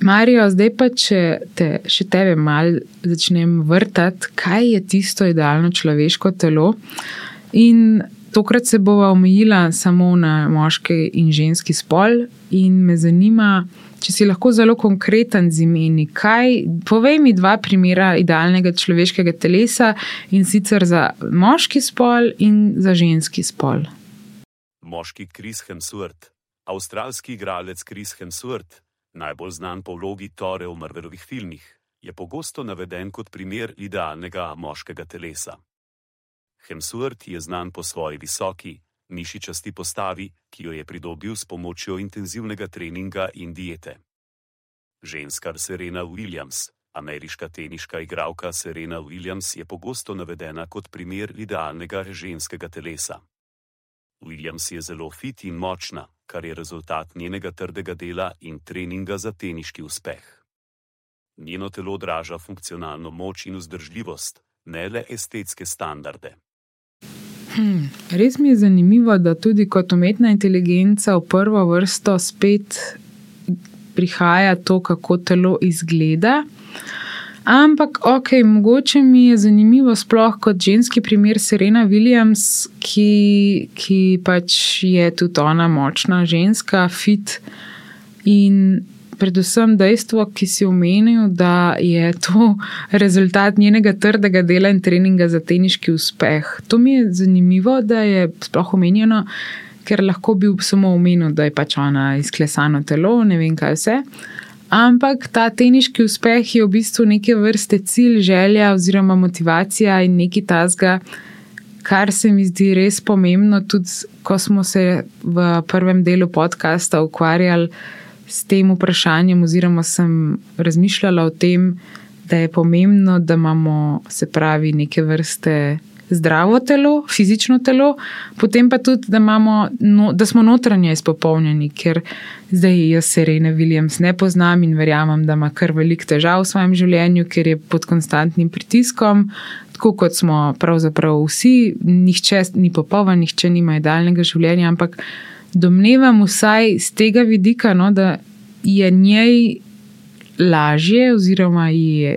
Marijo, zdaj pa, če te še tebe malo začnem vrtati, kaj je tisto idealno človeško telo. In tokrat se bova omejila samo na moški in ženski spol, in me zanima, če si lahko zelo konkreten z imeni, kaj, povej mi dva primera idealnega človeškega telesa in sicer za moški spol in za ženski spol. Moški Kris Hemsworth, avstralski igralec Kris Hemsworth, najbolj znan po vlogi Tore v Marvelovih filmih, je pogosto naveden kot primer idealnega moškega telesa. Hemsworth je znan po svoji visoki, mišičasti postavi, ki jo je pridobil s pomočjo intenzivnega treninga in diete. Ženska Serena Williams, ameriška teniška igralka Serena Williams, je pogosto navedena kot primer idealnega ženskega telesa. Williams je zelo fit in močna, kar je rezultat njenega trdega dela in treninga za teniški uspeh. Njeno telo odraža funkcionalno moč in vzdržljivost, ne le estetske standarde. Hmm, res mi je zanimivo, da tudi kot umetna inteligenca v prvo vrsto spet prihaja to, kako telo izgleda. Ampak, ok, mogoče mi je zanimivo, sploh kot ženski primer Serena Williams, ki, ki pač je tudi ona močna ženska, fit in predvsem dejstvo, ki si omenil, da je to rezultat njenega trdega dela in treninga za teniški uspeh. To mi je zanimivo, da je sploh omenjeno, ker lahko bi samo omenil, da je pač ona izklesano telo, ne vem kaj vse. Ampak ta teniški uspeh je v bistvu neke vrste cilj, želja oziroma motivacija in neki tasga, kar se mi zdi res pomembno, tudi ko smo se v prvem delu podcasta ukvarjali s tem vprašanjem, oziroma sem razmišljala o tem, da je pomembno, da imamo se pravi neke vrste zdravo telo, fizično telo, potem pa tudi, da, imamo, no, da smo notranje izpopolnjeni, ker zdaj jaz Serena Williams ne poznam in verjamem, da ima kar velik težav v svojem življenju, ker je pod konstantnim pritiskom. Tako kot smo pravzaprav vsi, nihče ni popoln, nihče nima idealnega življenja, ampak domnevam vsaj z tega vidika, no, da je njej lažje, oziroma je,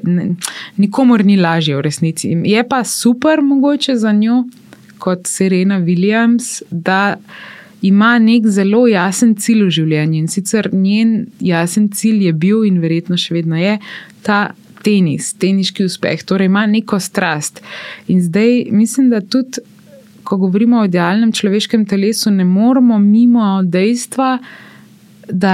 nikomor ni lažje v resnici. Je pa super mogoče za njo, kot Serena Williams, da ima nek zelo jasen cilj v življenju. In sicer njen jasen cilj je bil in verjetno še vedno je ta. Tenis, teniški uspeh, torej ima neko strast. In zdaj mislim, da tudi ko govorimo o idealnem človeškem telesu, ne moremo mimo dejstva, da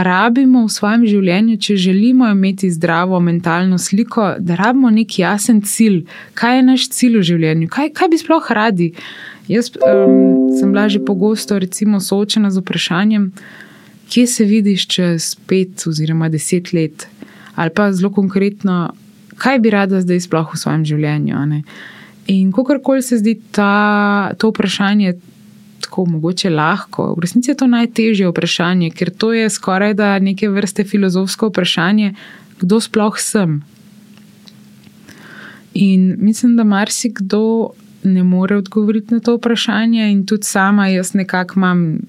rabimo v svojem življenju, če želimo imeti zdravo mentalno sliko, da rabimo nek jasen cilj. Kaj je naš cilj v življenju, kaj, kaj bi sploh radi. Jaz um, sem bila že pogosto recimo, soočena z vprašanjem, kje se vidiš čez pet oziroma deset let, ali pa zelo konkretno, kaj bi rada zdaj sploh v svojem življenju. In kakorkoli se zdi ta, to vprašanje tako mogoče lahko, v resnici je to najtežje vprašanje, ker to je skoraj da neke vrste filozofsko vprašanje, kdo sploh sem. In mislim, da marsikdo ne more odgovoriti na to vprašanje, in tudi sama jaz nekako imam.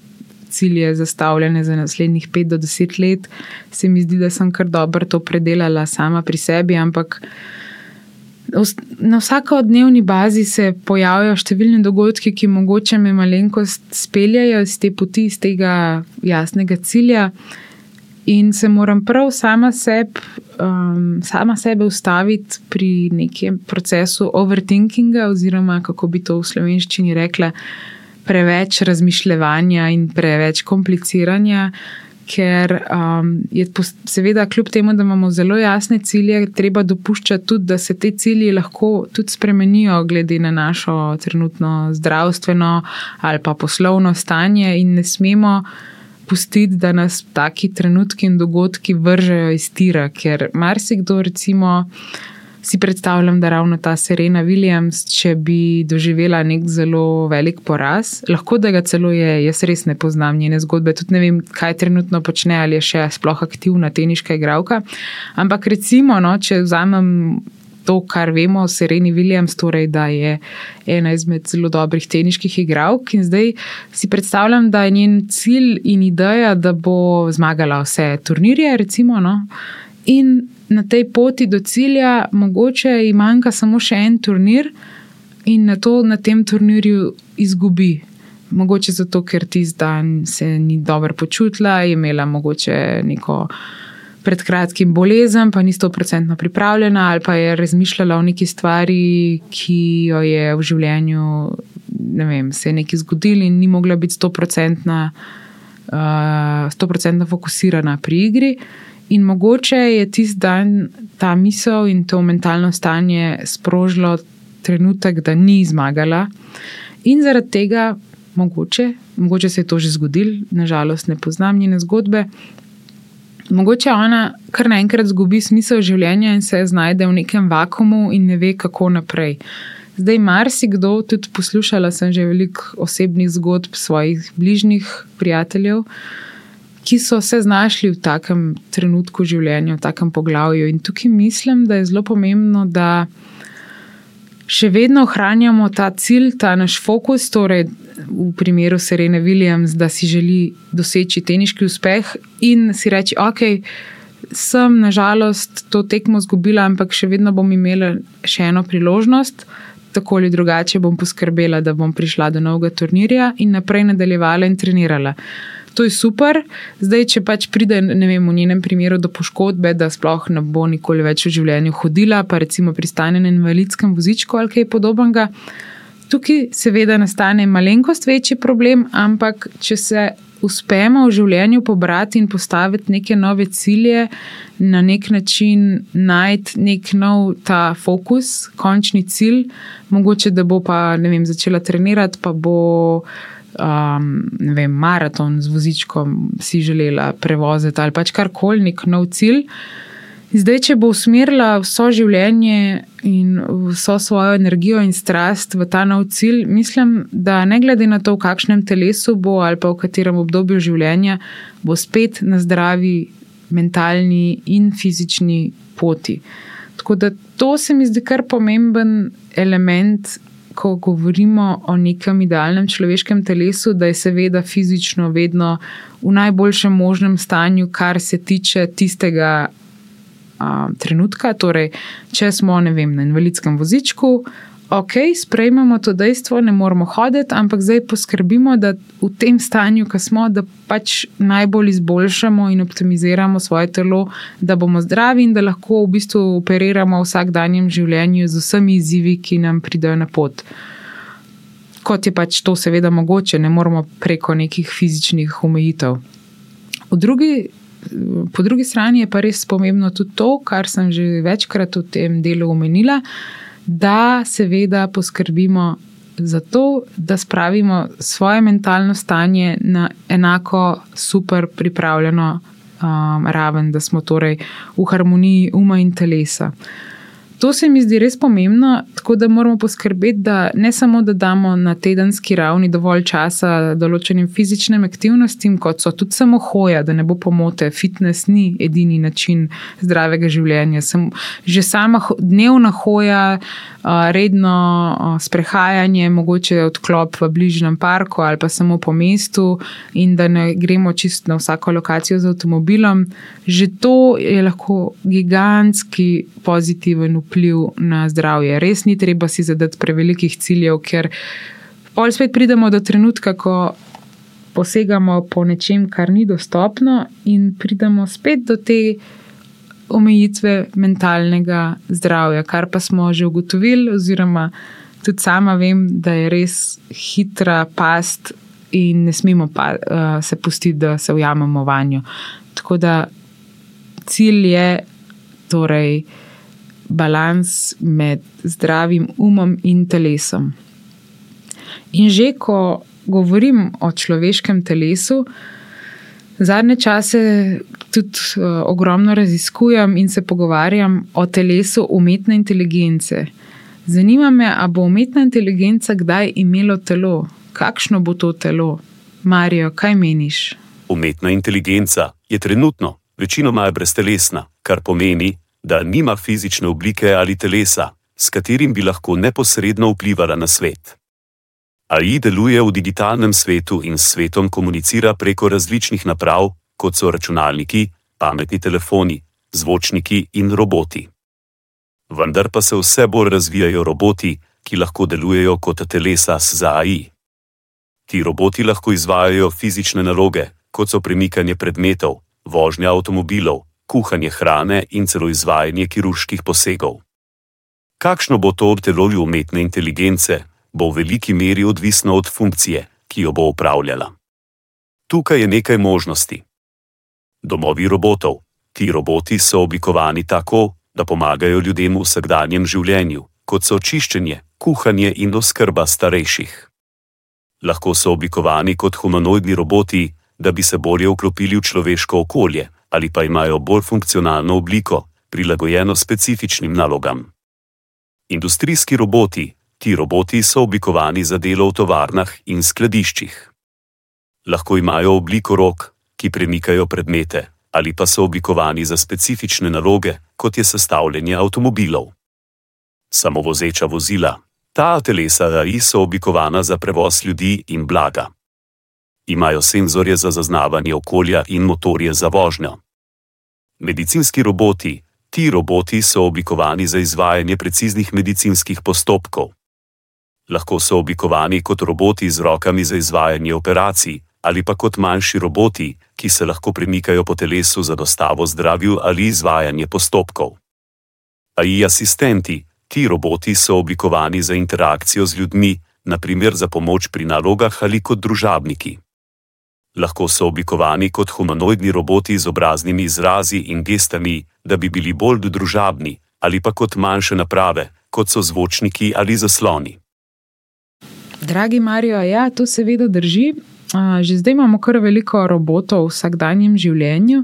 Cilje zastavljene za naslednjih 5 do 10 let, se mi zdi, da sem kar dobro to predelala sama pri sebi, ampak Na vsakodnevni bazi se pojavljajo številni dogodki, ki mogoče me malenkost speljajo iz te poti, iz tega jasnega cilja. In se moram prav sama, seb, um, sama sebe ustaviti pri nekem procesu overthinkinga, oziroma kako bi to v slovenščini rekla, preveč razmišljanja in preveč kompliciranja. Ker um, je, seveda, kljub temu, da imamo zelo jasne cilje, treba dopuščati tudi, da se te cilji lahko tudi spremenijo, glede na našo trenutno zdravstveno ali pa poslovno stanje, in ne smemo pustiti, da nas taki trenutki in dogodki vržejo iz tira, ker marsikdo, recimo, si predstavljam, da ravno ta Serena Williams, če bi doživela nek zelo velik poraz, lahko da ga celo je, jaz res ne poznam njene zgodbe, tudi ne vem, kaj trenutno počne ali je še sploh aktivna teniška igralka. Ampak recimo, no, če vzamem to, kar vemo o Sereni Williams, torej da je ena izmed zelo dobrih teniških igralk. In zdaj si predstavljam, da je njen cilj in ideja, da bo zmagala vse turnirje, recimo. No? In na tej poti do cilja, mogoče ji manjka samo še en turnir, in na to na tem turnirju izgubi. Mogoče zato, ker ti zdaj se ni dobro počutila, je imela mogoče neko pred kratkim bolezen, pa ni sto procentno pripravljena, ali pa je razmišljala o neki stvari, ki jo je v življenju, ne vem, se je nekaj zgodilo in ni mogla biti sto procentno uh, fokusirana pri igri. In mogoče je tisti dan ta misel in to mentalno stanje sprožilo trenutek, da ni zmagala, in zaradi tega, mogoče, mogoče se je to že zgodilo, nažalost, ne poznam njene zgodbe, mogoče ona kar naenkrat zgubi smisel življenja in se znajde v nekem vakumu in ne ve, kako naprej. Zdaj, marsikdo, tudi poslušala sem že veliko osebnih zgodb svojih bližnjih prijateljev, ki so se znašli v takem trenutku življenja, v takem poglavju. In tukaj mislim, da je zelo pomembno, da še vedno ohranjamo ta cilj, ta naš fokus, torej v primeru Serene Williams, da si želi doseči teniški uspeh in si reči, ok. Sem nažalost to tekmo izgubila, ampak še vedno bom imela še eno priložnost, tako ali drugače bom poskrbela, da bom prišla do novega turnirja in naprej nadaljevala in trenirala. To je super. Zdaj, če pač pride, ne vem, v njenem primeru do poškodbe, da sploh ne bo nikoli več v življenju hodila, pa recimo pristane na invalidskem vozičku ali kaj podobnega. Tukaj seveda nastane malenkost večji problem, ampak če se uspemo v življenju pobrati in postaviti neke nove cilje, na nek način najti nek nov ta fokus, končni cilj, mogoče da bo pa vem, začela trenirati, pa bo um, vem, maraton z vozičkom si želela prevoziti ali pač karkoli, nek nov cilj. Zdaj, če bo usmerila vso življenje in vso svojo energijo in strast v ta nov cilj, mislim, da ne glede na to, v kakšnem telesu bo ali pa v katerem obdobju življenja, bo spet na zdravi mentalni in fizični poti. Tako da to se mi zdi kar pomemben element ko govorimo o nekem idealnem človeškem telesu, da je seveda fizično vedno v najboljšem možnem stanju, kar se tiče tistega a, trenutka. Torej, če smo vem, na invalidskem vozičku, ok, sprejmemo to dejstvo, ne moramo hoditi, ampak zdaj poskrbimo, da v tem stanju, ki smo, da pač najbolj izboljšamo in optimiziramo svoje telo, da bomo zdravi in da lahko v bistvu operiramo v vsakdanjem življenju z vsemi izzivi, ki nam pridejo na pot. Kot je pač to, seveda, mogoče, ne moramo preko nekih fizičnih omejitev. Drugi, po drugi strani je pa res pomembno tudi to, kar sem že večkrat v tem delu omenila, da seveda poskrbimo za to, da spravimo svoje mentalno stanje na enako super pripravljeno um, raven, da smo torej v harmoniji uma in telesa. To se mi zdi res pomembno, tako da moramo poskrbeti, da ne samo da damo na tedenski ravni dovolj časa določenim fizičnim aktivnostim, kot so tudi samo hoja, da ne bo pomote. Fitness ni edini način zdravega življenja. Sem, že sama dnevna hoja, redno sprehajanje, mogoče odklop v bližnjem parku ali pa samo po mestu, in da ne gremo čisto na vsako lokacijo z avtomobilom, že to je lahko gigantski pozitiven vpliv na zdravje. Res ni treba si zadati prevelikih ciljev, ker pol spet pridemo do trenutka, ko posegamo po nečem, kar ni dostopno, in pridemo spet do te omejitve mentalnega zdravja, kar pa smo že ugotovili, oziroma tudi sama vem, da je res hitra past in ne smemo pa, uh, se pustiti, da se ujamemo vanjo. Tako da cilj je torej balans med zdravim umom in telesom. In že ko govorim o človeškem telesu, zadnje čase tudi uh, ogromno raziskujem in se pogovarjam o telesu umetne inteligence. Zanima me, ali bo umetna inteligenca kdaj imelo telo, kakšno bo to telo. Marijo, kaj meniš? Umetna inteligenca je trenutno večinoma breztelesna, kar pomeni, da nima fizične oblike ali telesa, s katerim bi lahko neposredno vplivala na svet. AI deluje v digitalnem svetu in s svetom komunicira preko različnih naprav, kot so računalniki, pametni telefoni, zvočniki in roboti. Vendar pa se vse bolj razvijajo roboti, ki lahko delujejo kot telesa za AI. Ti roboti lahko izvajajo fizične naloge, kot so premikanje predmetov, vožnja avtomobilov, kuhanje hrane in celo izvajanje kirurških posegov. Kakšno bo to obtelovje umetne inteligence, bo v veliki meri odvisno od funkcije, ki jo bo upravljala. Tukaj je nekaj možnosti. Domovi robotov. Ti roboti so oblikovani tako, da pomagajo ljudem v vsakdanjem življenju, kot so čiščenje, kuhanje in oskrba starejših. Lahko so oblikovani kot humanoidni roboti, da bi se bolje vklopili v človeško okolje, ali pa imajo bolj funkcionalno obliko, prilagojeno specifičnim nalogam. Industrijski roboti. Ti roboti so oblikovani za delo v tovarnah in skladiščih. Lahko imajo obliko rok, ki premikajo predmete, ali pa so oblikovani za specifične naloge, kot je sestavljanje avtomobilov. Samovozeča vozila. Ta telesa AI so oblikovana za prevoz ljudi in blaga. Imajo senzorje za zaznavanje okolja in motorje za vožnjo. Medicinski roboti. Ti roboti so oblikovani za izvajanje preciznih medicinskih postopkov. Lahko so oblikovani kot roboti z rokami za izvajanje operacij, ali pa kot manjši roboti, ki se lahko premikajo po telesu za dostavo zdravil ali izvajanje postopkov. AI asistenti, ti roboti so oblikovani za interakcijo z ljudmi, naprimer za pomoč pri nalogah ali kot družabniki. Lahko so oblikovani kot humanoidni roboti z obraznimi izrazi in gestami, da bi bili bolj družabni, ali pa kot manjše naprave, kot so zvočniki ali zasloni. Dragi Marijo, ja, to seveda drži. Že zdaj imamo kar veliko robotov v vsakdanjem življenju,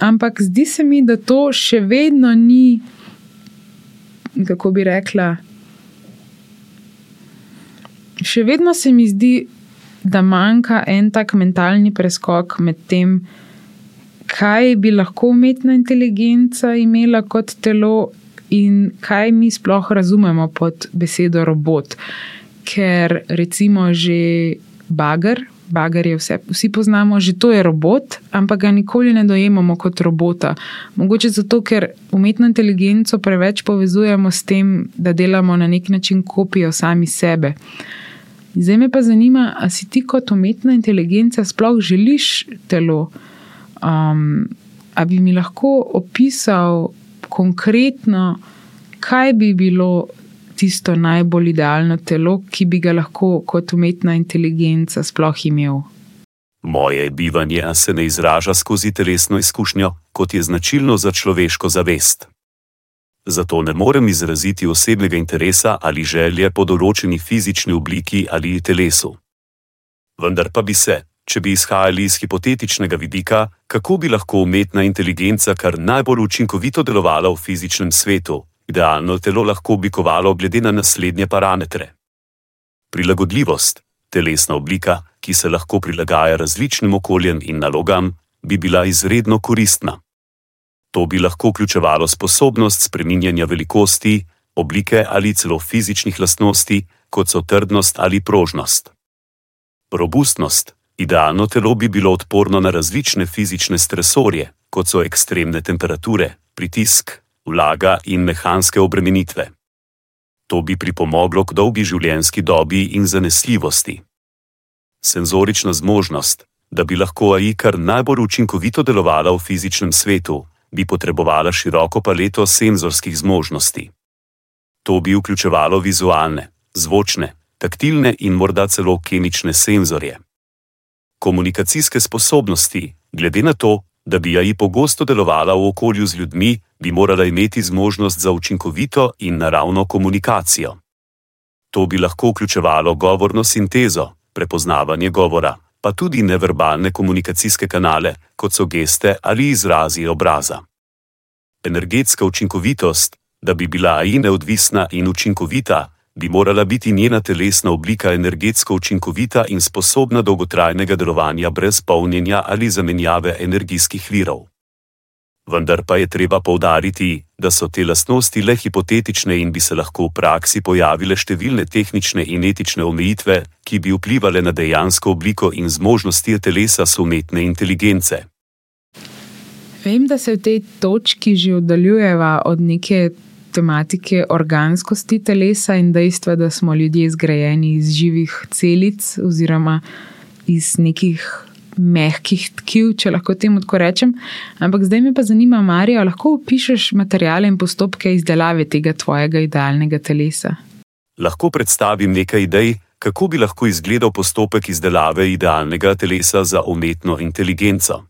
ampak zdi se mi, da to še vedno ni, kako bi rekla. Še vedno se mi zdi, da manjka en tak mentalni preskok med tem, kaj bi lahko umetna inteligenca imela kot telo, in kaj mi sploh razumemo pod besedo robot. Ker recimo že bager, bagarje vse, vsi poznamo, že to je robot, ampak ga nikoli ne dojemamo kot robota. Mogoče zato, ker umetno inteligenco preveč povezujemo s tem, da delamo na nek način kopijo sami sebe. Zdaj me pa zanima, ali si ti kot umetna inteligenca sploh želiš telo? Um, ali bi mi lahko opisal konkretno, kaj bi bilo tisto najbolj idealno telo, ki bi ga lahko kot umetna inteligenca sploh imel. Moje bivanje se ne izraža skozi telesno izkušnjo, kot je značilno za človeško zavest. Zato ne morem izraziti osebnega interesa ali želje po določeni fizični obliki ali telesu. Vendar pa bi se, če bi izhajali iz hipotetičnega vidika, kako bi lahko umetna inteligenca kar najbolj učinkovito delovala v fizičnem svetu, idealno telo lahko oblikovalo glede na naslednje parametre. Prilagodljivost, telesna oblika, ki se lahko prilagaja različnim okoljem in nalogam, bi bila izredno koristna. To bi lahko vključevalo sposobnost spreminjanja velikosti, oblike ali celo fizičnih lastnosti, kot so trdnost ali prožnost. Robustnost, idealno telo bi bilo odporno na različne fizične stresorje, kot so ekstremne temperature, pritisk, vlaga in mehanske obremenitve. To bi pripomoglo k dolgi življenjski dobi in zanesljivosti. Senzorična zmožnost, da bi lahko AI kar najbolj učinkovito delovala v fizičnem svetu, bi potrebovala široko paleto senzorskih zmožnosti. To bi vključevalo vizualne, zvočne, taktilne in morda celo kemične senzorje. Komunikacijske sposobnosti, glede na to, da bi AI pogosto delovala v okolju z ljudmi, bi morala imeti zmožnost za učinkovito in naravno komunikacijo. To bi lahko vključevalo govorno sintezo, prepoznavanje govora, pa tudi neverbalne komunikacijske kanale, kot so geste ali izrazi obraza. Energetska učinkovitost, da bi bila AI neodvisna in učinkovita, bi morala biti njena telesna oblika energetsko učinkovita in sposobna dolgotrajnega delovanja brez polnjenja ali zamenjave energijskih virov. Vendar pa je treba povdariti, da so te lastnosti le hipotetične in bi se lahko v praksi pojavile številne tehnične in etične omejitve, ki bi vplivali na dejansko obliko in zmožnosti telesa sumetne inteligence. Vem, da se v tej točki že oddaljujeva od neke tematike organskosti telesa in dejstva, da smo ljudje zgrajeni iz živih celic oziroma iz nekih mehkih tkiv, če lahko temu tako rečem. Ampak zdaj me pa zanima, Marija, lahko opišuješ materijale in postopke izdelave tega tvojega idealnega telesa? Lahko predstavim nekaj idej, kako bi lahko izgledal postopek izdelave idealnega telesa za umetno inteligenco.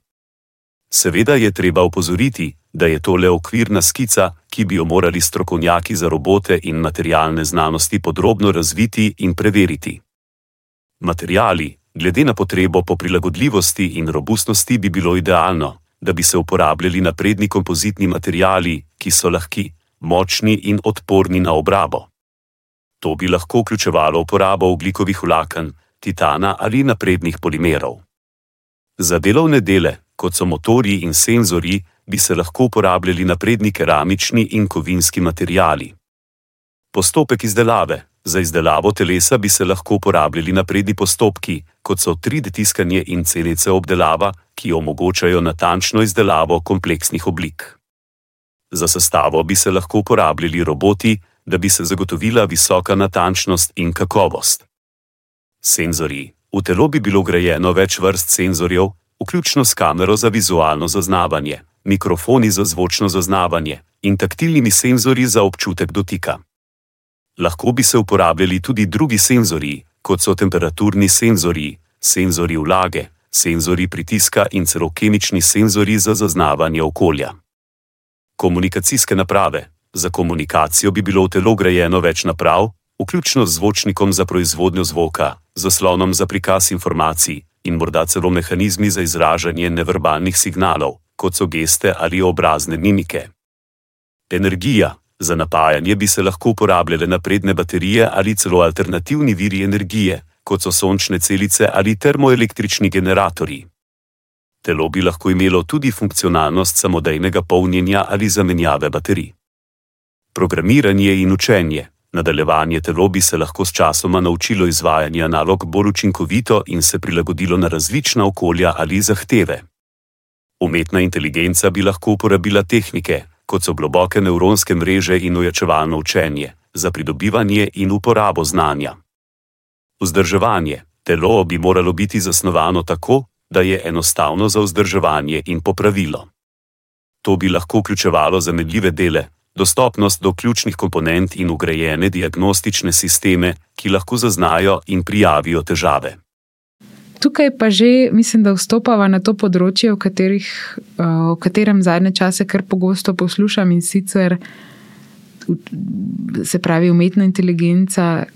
Seveda je treba opozoriti, da je to le okvirna skica, ki bi jo morali strokovnjaki za robote in materialne znanosti podrobno razviti in preveriti. Materiali, glede na potrebo po prilagodljivosti in robustnosti, bi bilo idealno, da bi se uporabljali napredni kompozitni materiali, ki so lahki, močni in odporni na obrabo. To bi lahko vključevalo uporabo oglikovih vlaken, titana ali naprednih polimerov. Za delovne dele, kot so motori in senzori, bi se lahko uporabljali napredni keramični in kovinski materiali. Postopek izdelave. Za izdelavo telesa bi se lahko uporabljali napredni postopki, kot so 3D tiskanje in celice obdelava, ki omogočajo natančno izdelavo kompleksnih oblik. Za sestavo bi se lahko uporabljali roboti, da bi se zagotovila visoka natančnost in kakovost. Senzori. V telo bi bilo grajeno več vrst senzorjev, vključno s kamero za vizualno zaznavanje, mikrofoni za zvočno zaznavanje in taktilnimi senzori za občutek dotika. Lahko bi se uporabljali tudi drugi senzori, kot so temperaturni senzori, senzori vlage, senzori pritiska in celo kemični senzori za zaznavanje okolja. Komunikacijske naprave. Za komunikacijo bi bilo v telo grajeno več naprav, vključno z zvočnikom za proizvodnjo zvoka, zaslonom za prikaz informacij in morda celo mehanizmi za izražanje neverbalnih signalov, kot so geste ali obrazne mimike. Energija. Za napajanje bi se lahko uporabljale napredne baterije ali celo alternativni viri energije, kot so sončne celice ali termoelektrični generatorji. Telo bi lahko imelo tudi funkcionalnost samodejnega polnjenja ali zamenjave baterij. Programiranje in učenje. Nadaljevanje telo bi se lahko s časoma naučilo izvajanja nalog bolj učinkovito in se prilagodilo na različna okolja ali zahteve. Umetna inteligenca bi lahko uporabila tehnike, kot so globoke nevronske mreže in ojačevalno učenje, za pridobivanje in uporabo znanja. Vzdrževanje telo bi moralo biti zasnovano tako, da je enostavno za vzdrževanje in popravilo. To bi lahko vključevalo zamedljive dele, dostopnost do ključnih komponent in ugrajene diagnostične sisteme, ki lahko zaznajo in prijavijo težave. Tukaj pa že mislim, da vstopava na to področje, v, katerih, v katerem zadnje čase kar pogosto poslušam in sicer se pravi umetna inteligenca,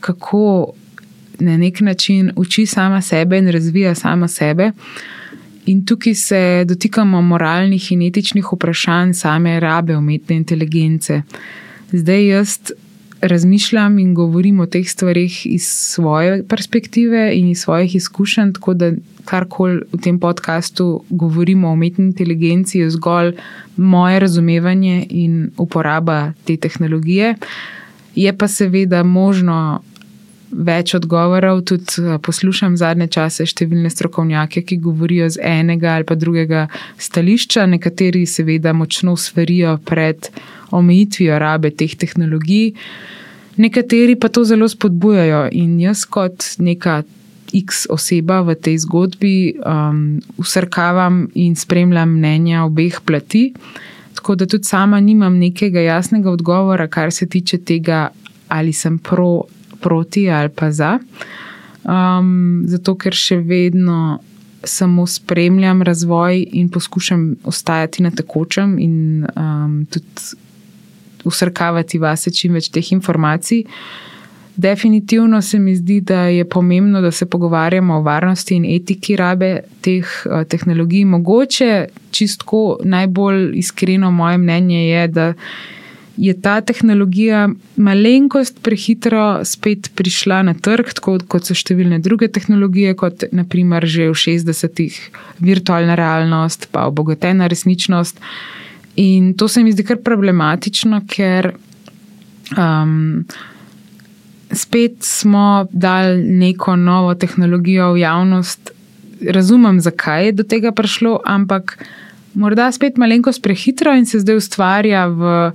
kako na nek način uči sama sebe in razvija sama sebe. In tukaj se dotikamo moralnih in etičnih vprašanj same rabe umetne inteligence. Zdaj jaz razmišljam in govorim o teh stvarih iz svoje perspektive in iz svojih izkušenj, tako da karkoli v tem podkastu govorimo o umetni inteligenci, je zgolj moje razumevanje in uporaba te tehnologije. Je pa seveda možno več odgovorov. Tudi poslušam zadnje čase številne strokovnjake, ki govorijo z enega ali pa drugega stališča. Nekateri seveda močno sverijo pred omejitvijo rabe teh tehnologij, nekateri pa to zelo spodbujajo. In jaz, kot neka X oseba v tej zgodbi, um, usrkavam in spremljam mnenja obeh plati. Tako da tudi sama nimam nekega jasnega odgovora, kar se tiče tega, ali sem pro proti ali pa za. Um, zato, ker še vedno samo spremljam razvoj in poskušam ostajati na tekočem in um, tudi usrkavati vase čim več teh informacij. Definitivno se mi zdi, da je pomembno, da se pogovarjamo o varnosti in etiki rabe teh uh, tehnologij. Mogoče čistko najbolj iskreno moje mnenje je, da je ta tehnologija malenkost prehitro spet prišla na trg, tako kot so številne druge tehnologije, kot naprimer že v 60-ih virtualna realnost, pa obogatena resničnost. In to se mi zdi kar problematično, ker um, spet smo dali neko novo tehnologijo v javnost. Razumem, zakaj je do tega prišlo, ampak morda spet malenkost prehitro in se zdaj ustvarja v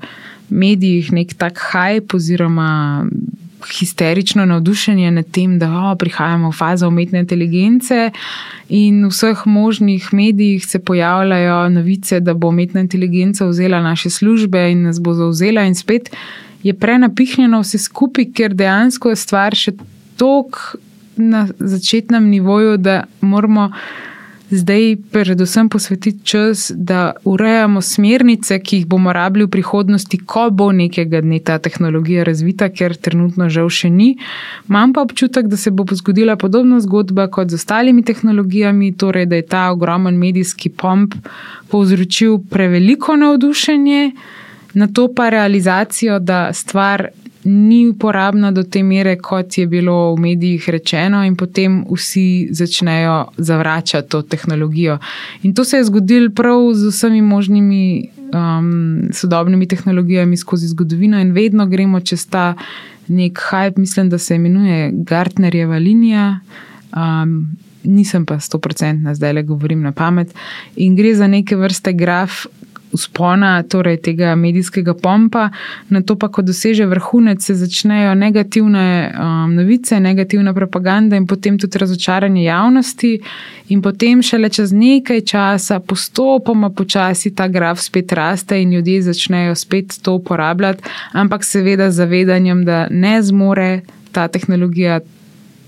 medijih nek tak hype oziroma histerično navdušenje nad tem, da o, prihajamo v fazo umetne inteligence, in v vseh možnih medijih se pojavljajo novice, da bo umetna inteligenca vzela naše službe in nas bo zauzela, in spet je prenapihnjeno vse skupaj, ker dejansko je stvar še tako na začetnem nivoju, da moramo zdaj predvsem posvetiti čas, da urejamo smernice, ki jih bomo rabili v prihodnosti, ko bo nekega dne ta tehnologija razvita, ker trenutno žal še ni. Imam pa občutek, da se bo zgodila podobna zgodba kot z ostalimi tehnologijami, torej da je ta ogromen medijski pomp povzročil preveliko navdušenje. Na to pa realizacijo, da stvar ni uporabna do te mere, kot je bilo v medijih rečeno, in potem vsi začnejo zavračati to tehnologijo. In to se je zgodilo prav z vsemi možnimi um, sodobnimi tehnologijami skozi zgodovino, in vedno gremo čez ta nek hype, mislim, da se imenuje Gartnerjeva linija. Um, Nisem pa 100% zdaj le govorim na pamet. In gre za neke vrste graf, uspona, torej tega medijskega pompa, na to pa, ko doseže vrhunec, se začnejo negativne um, novice, negativna propaganda in potem tudi razočaranje javnosti, in potem šele čez nekaj časa, postopoma počasi ta graf spet raste in ljudje začnejo spet to uporabljati, ampak seveda z zavedanjem, da ne zmore ta tehnologija.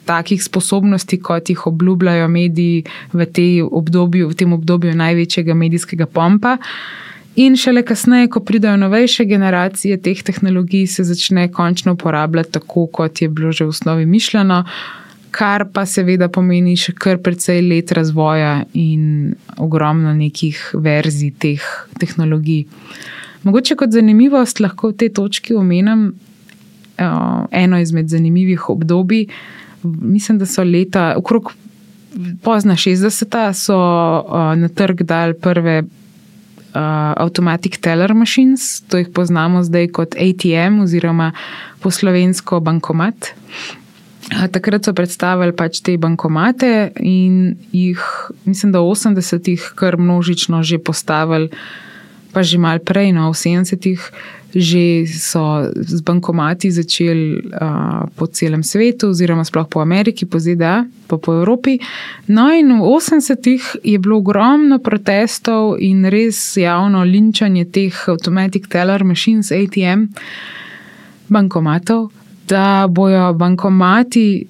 Takih sposobnosti, kot jih obljubljajo mediji v, obdobju, v tem obdobju največjega medijskega pompa. In šele kasneje, ko pridajo novejše generacije teh tehnologij, se začne končno uporabljati tako, kot je bilo že v osnovi mišljeno, kar pa seveda pomeni še kar precej let razvoja in ogromno nekih verzij teh tehnologij. Mogoče kot zanimivost lahko v tej točki omenim uh, eno izmed zanimivih obdobij. Mislim, da so leta okrog pozna 60-ta, so uh, na trg dali prve uh, automatic teller machines, to jih poznamo zdaj kot ATM oziroma poslovensko bankomat. Takrat so predstavili pač te bankomate in jih, mislim, da v 80-ih kar množično že postavili, pa že mal prej, no, v 70-ih že so z bankomati začeli uh, po celem svetu, oziroma sploh po Ameriki, po ZDA, pa po Evropi. No, in v 80-ih je bilo ogromno protestov in res javno linčanje teh automatic teller machines, ATM, bankomatov, da bojo bankomati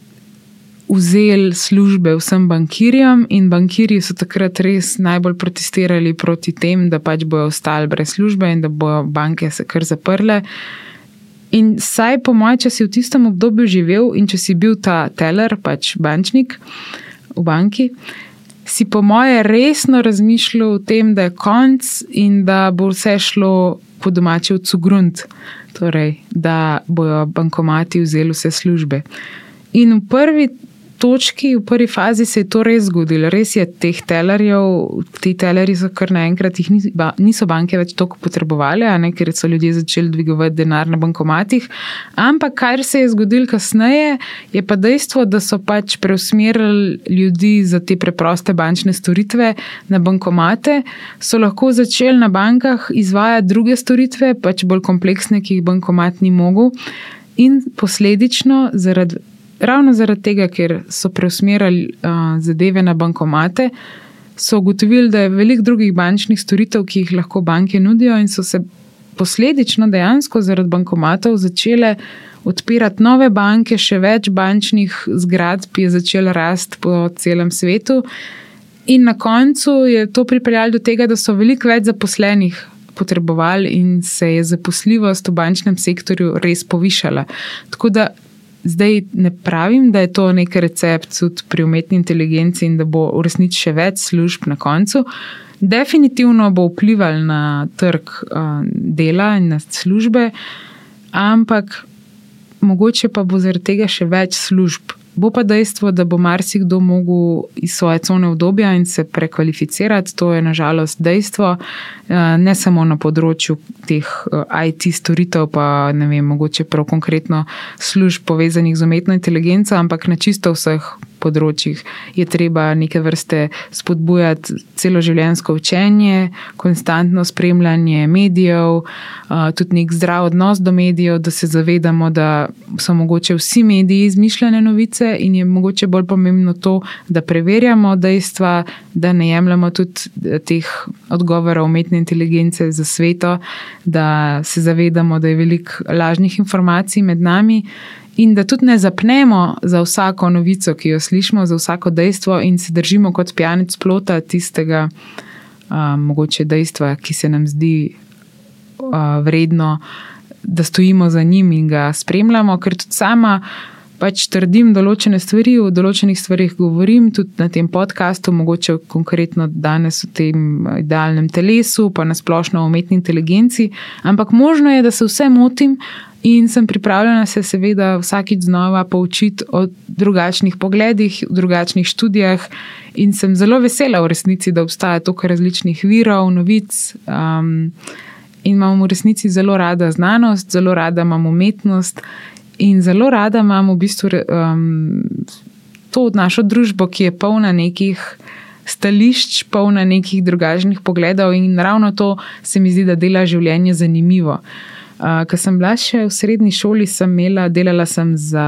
vzeli službe vsem bankirjem, in bankirji so takrat res najbolj protestirali proti tem, da pač bojo ostali brez službe in da bojo banke se kar zaprle. In saj, po mojem, če si v tistem obdobju živel in če si bil ta teller, pač bančnik v banki, si po mojem resno razmišljal o tem, da je konc in da bo vse šlo po domači v cugrunt, torej da bojo bankomati vzeli vse službe. In v prvi točki, v prvi fazi se je to res zgodilo. Res je, teh telerjev, ti telerji so kar naenkrat, jih niso banke več toliko potrebovali, ne, ker so ljudje začeli dvigovati denar na bankomatih. Ampak kar se je zgodilo kasneje, je pa dejstvo, da so pač preusmerili ljudi za te preproste bančne storitve na bankomate, so lahko začeli na bankah izvajati druge storitve, pač bolj kompleksne, ki jih bankomat ni mogel. In posledično, zaradi ravno zaradi tega, ker so preusmerjali uh, zadeve na bankomate, so ugotovili, da je veliko drugih bančnih storitev, ki jih lahko banke nudijo, in so se posledično dejansko zaradi bankomatov začele odpirati nove banke, še več bančnih zgradb je začelo rasti po celem svetu. In na koncu je to pripeljalo do tega, da so veliko več zaposlenih potrebovali, in se je zaposljivost v bančnem sektorju res povišala. Tako da Zdaj ne pravim, da je to nek recept pri umetni inteligenci in da bo v resnici še več služb na koncu. Definitivno bo vplival na trg uh, dela in na službe, ampak mogoče pa bo zaradi tega še več služb Bo pa dejstvo, da bo marsikdo mogel iz svoje cone obdobja in se prekvalificirati, to je nažalost dejstvo, eh, ne samo na področju teh eh, IT storitev, pa ne vem, mogoče prav konkretno služb povezanih z umetno inteligenco, ampak na čisto vseh področjih je treba neke vrste spodbujati celoživljenjsko učenje, konstantno spremljanje medijev, tudi nek zdrav odnos do medijev, da se zavedamo, da so mogoče vsi mediji izmišljene novice in je mogoče bolj pomembno to, da preverjamo dejstva, da ne jemljemo tudi eh, teh odgovorov umetne inteligence za sveto, da se zavedamo, da je veliko lažnih informacij med nami in da tudi ne zapnemo za vsako novico, ki jo slišimo, za vsako dejstvo in se držimo kot pijanec plota tistega, uh, mogoče dejstva, ki se nam zdi uh, vredno, da stojimo za njim in ga spremljamo, ker tudi sama. Pač trdim določene stvari, o določenih stvarih govorim, tudi na tem podkastu, mogoče konkretno danes o tem idealnem telesu, pa na splošno o umetni inteligenci. Ampak možno je, da se vse motim, In sem pripravljena se seveda vsakič znova poučiti o drugačnih pogledih, o drugačnih študijah, in sem zelo vesela v resnici, da obstaja toliko različnih virov, novic. Um, in imam v resnici zelo rada znanost, zelo rada imam umetnost in zelo rada imam v bistvu um, to našo družbo, ki je polna nekih. Stališč, polna nekih drugačnih pogledov, in ravno to se mi zdi, da dela življenje zanimivo. Uh, Uh, ko sem bila še v srednji šoli, sem imela, delala sem za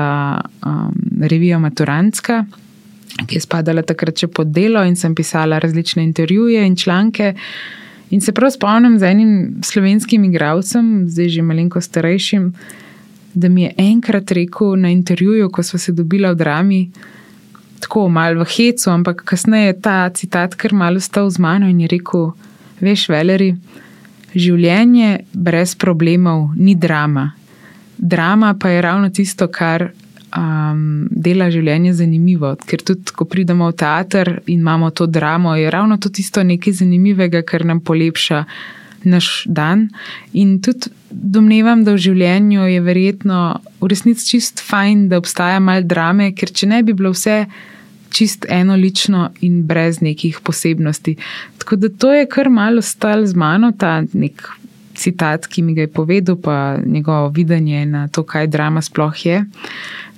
um, revijo Maturantska, ki je spadala takrat še pod delo in sem pisala različne intervjuje in članke. In se prav spomnim z enim slovenskim igravcem, zdaj že malenko starejšim, da mi je enkrat rekel na intervjuju, ko smo se dobila v drami, tako malo v hecu, ampak kasneje je ta citat kar malo stal z mano in je rekel: Veš, Valeri življenje brez problemov ni drama. Drama pa je ravno tisto, kar um, dela življenje zanimivo. Ker tudi, ko pridemo v teater in imamo to dramo, je ravno to tisto nekaj zanimivega, kar nam polepša naš dan. In tudi domnevam, da v življenju je verjetno v resnici čist fajn, da obstaja malo drame, ker če ne bi bilo vse čist enolično in brez nekih posebnosti. Tako da to je kar malo stal z mano, ta nek citat, ki mi ga je povedal, pa njegovo videnje na to, kaj drama sploh je.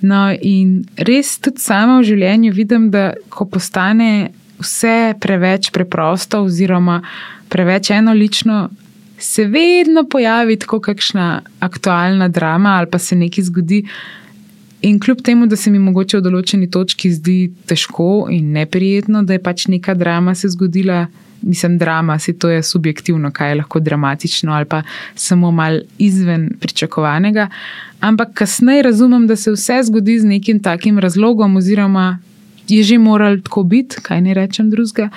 No, in res tudi sama v življenju vidim, da ko postane vse preveč preprosto, oziroma preveč enolično, se vedno pojavi tako kakšna aktualna drama ali pa se nekaj zgodi. In kljub temu, da se mi mogoče v določeni točki zdi težko in neprijetno, da je pač neka drama se zgodila, nisem drama, si to je subjektivno, kaj je lahko dramatično ali pa samo mal izven pričakovanega. Ampak kasneje razumem, da se vse zgodi z nekim takim razlogom, oziroma je že moral tako biti, kaj ne rečem drugega,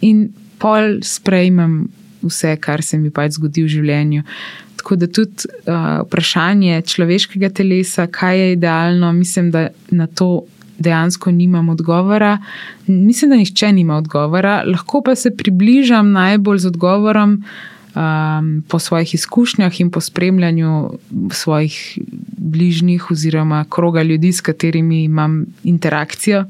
in pol sprejmem vse, kar se mi pač zgodi v življenju. Tako da tudi uh, vprašanje človeškega telesa, kaj je idealno, mislim, da na to dejansko nimam odgovora. Mislim, da nišče nima odgovora, lahko pa se približam najbolj z odgovorom um, po svojih izkušnjah in po spremljanju svojih bližnjih oziroma kroga ljudi, s katerimi imam interakcijo.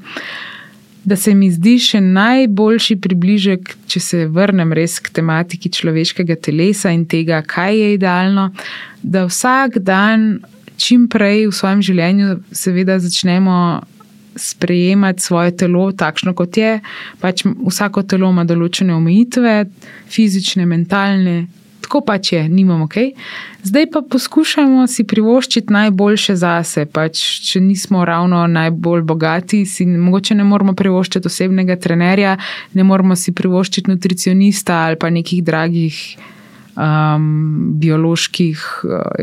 Da se mi zdi še najboljši približek, če se vrnem res k tematiki človeškega telesa in tega, kaj je idealno, da vsak dan, čim prej v svojem življenju, seveda začnemo sprejemati svoje telo takšno, kot je. Pač vsako telo ima določene omejitve, fizične, mentalne, tako pač je, nimamo ok. Zdaj pa poskušamo si privoščiti najboljše zase. Pač, če nismo ravno najbolj bogati, si mogoče ne moramo privoščiti osebnega trenerja, ne moramo si privoščiti nutricionista ali pa nekih dragih. Um, bioloških,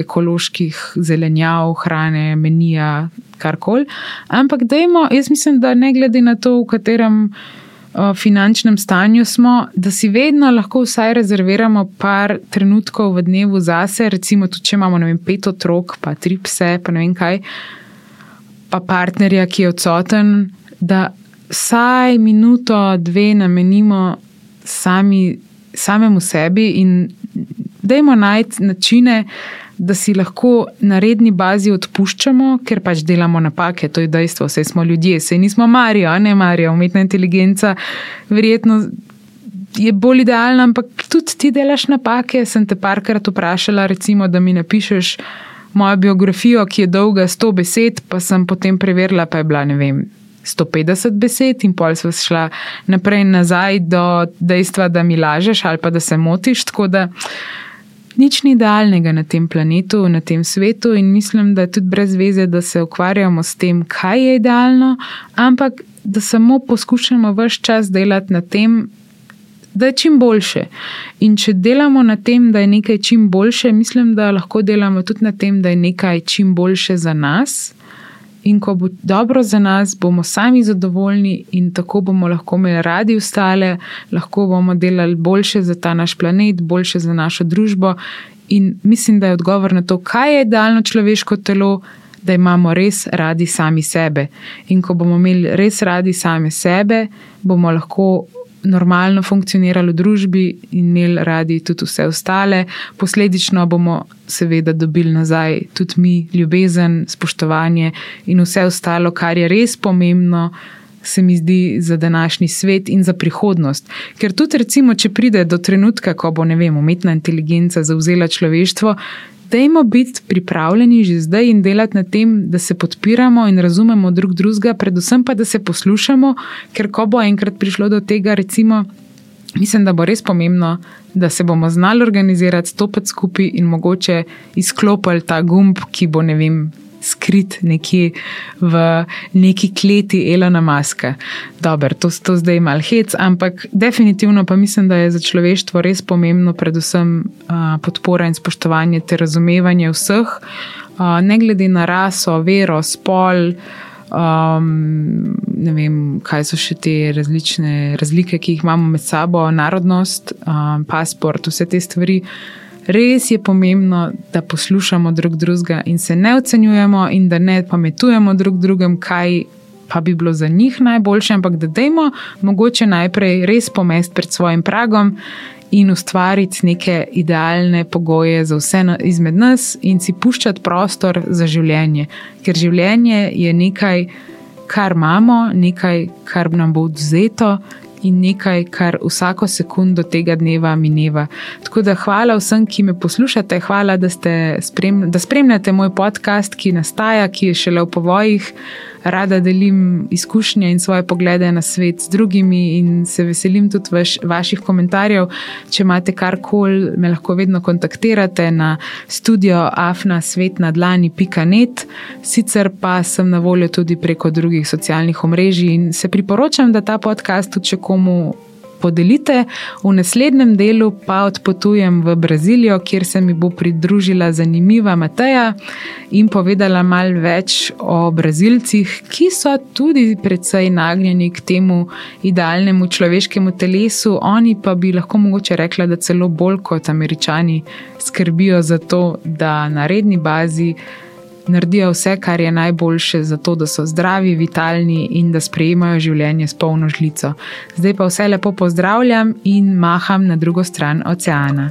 ekoloških zelenjav, hrane, menija, karkoli. Ampak, dajmo, jaz mislim, da ne glede na to, v katerem finančnem stanju smo, da si vedno lahko vsaj rezerviramo par trenutkov v dnevu zase, recimo tudi če imamo vem, pet otrok, pa tri pse, pa ne vem kaj, pa partnerja, ki je odsoten, da vsaj minuto, dve namenimo sami, samemu sebi in dajmo najti načine, da si lahko na redni bazi odpuščamo, ker pač delamo napake, to je dejstvo, vse smo ljudje, vse nismo Marijo, ne Marijo, umetna inteligenca, verjetno. Je bolj idealno, ampak tudi ti delaš napake. Sem te parkrat vprašala, recimo, da mi napišeš mojo biografijo, ki je dolga 100 besed, pa sem potem preverila, pa je bila ne vem. 150 besed, in pol smo šla naprej in nazaj do dejstva, da mi lažeš ali pa da se motiš. Tako da nič ni idealnega na tem planetu, na tem svetu, in mislim, da je tudi brez veze, da se ukvarjamo s tem, kaj je idealno, ampak da samo poskušamo vse čas delati na tem, da je čim boljše. In če delamo na tem, da je nekaj čim boljše, mislim, da lahko delamo tudi na tem, da je nekaj čim boljše za nas in ko bo dobro za nas, bomo sami zadovoljni in tako bomo lahko imeli radi ostale, lahko bomo delali boljše za ta naš planet, boljše za našo družbo. In mislim, da je odgovor na to, kaj je idealno človeško telo, da imamo res radi sami sebe. In ko bomo imeli res radi sami sebe, bomo lahko normalno funkcionirali v družbi in imeli radi tudi vse ostale. Posledično bomo seveda dobili nazaj tudi mi ljubezen, spoštovanje in vse ostalo, kar je res pomembno. Se mi zdi za današnji svet in za prihodnost. Ker tudi, recimo, če pride do trenutka, ko bo, ne vem, umetna inteligenca zauzela človeštvo, dajmo biti pripravljeni že zdaj in delati na tem, da se podpiramo in razumemo drug drugega, predvsem pa, da se poslušamo, ker ko bo enkrat prišlo do tega, recimo, mislim, da bo res pomembno, da se bomo znali organizirati, stopiti skupaj in mogoče izklopiti ta gumb, ki bo, ne vem, skrit nekje v neki kleti Elona Maska. Dobro, to, to zdaj mal hec, ampak definitivno pa mislim, da je za človeštvo res pomembno, predvsem uh, podpora in spoštovanje ter razumevanje vseh, uh, ne glede na raso, vero, spol. Um, ne vem, kaj so še te različne razlike, ki jih imamo med sabo, narodnost, um, pasport, vse te stvari. Res je pomembno, da poslušamo drug drugega in se ne ocenjujemo, in da ne pametujemo drug drugem, kaj pa bi bilo za njih najboljše, ampak da dajmo mogoče najprej res pomest pred svojim pragom in ustvariti neke idealne pogoje za vse izmed nas in si puščati prostor za življenje. Ker življenje je nekaj, kar imamo, nekaj, kar nam bo odzeto in nekaj, kar vsako sekundo tega dneva mineva. Tako da hvala vsem, ki me poslušate, hvala, da, sprem, da spremljate moj podcast, ki nastaja, ki je šele v povojih rada delim izkušnje in svoje poglede na svet z drugimi, in se veselim tudi vaš, vaših komentarjev. Če imate karkoli, me lahko vedno kontaktirate na studio afnasvetnadlani.net, sicer pa sem na voljo tudi preko drugih socialnih omrežij in se priporočam, da ta podcast tudi če komu podelite. V naslednjem delu pa odpotujem v Brazilijo, kjer se mi bo pridružila zanimiva Mateja in povedala malo več o Brazilcih, ki so tudi precej nagnjeni k temu idealnemu človeškemu telesu. Oni pa bi lahko mogoče rekla, da celo bolj kot američani skrbijo za to, da na redni bazi naredijo vse, kar je najboljše, zato da so zdravi, vitalni in da sprejemajo življenje s polno žlico. Zdaj pa vse lepo pozdravljam in maham na drugo stran oceana.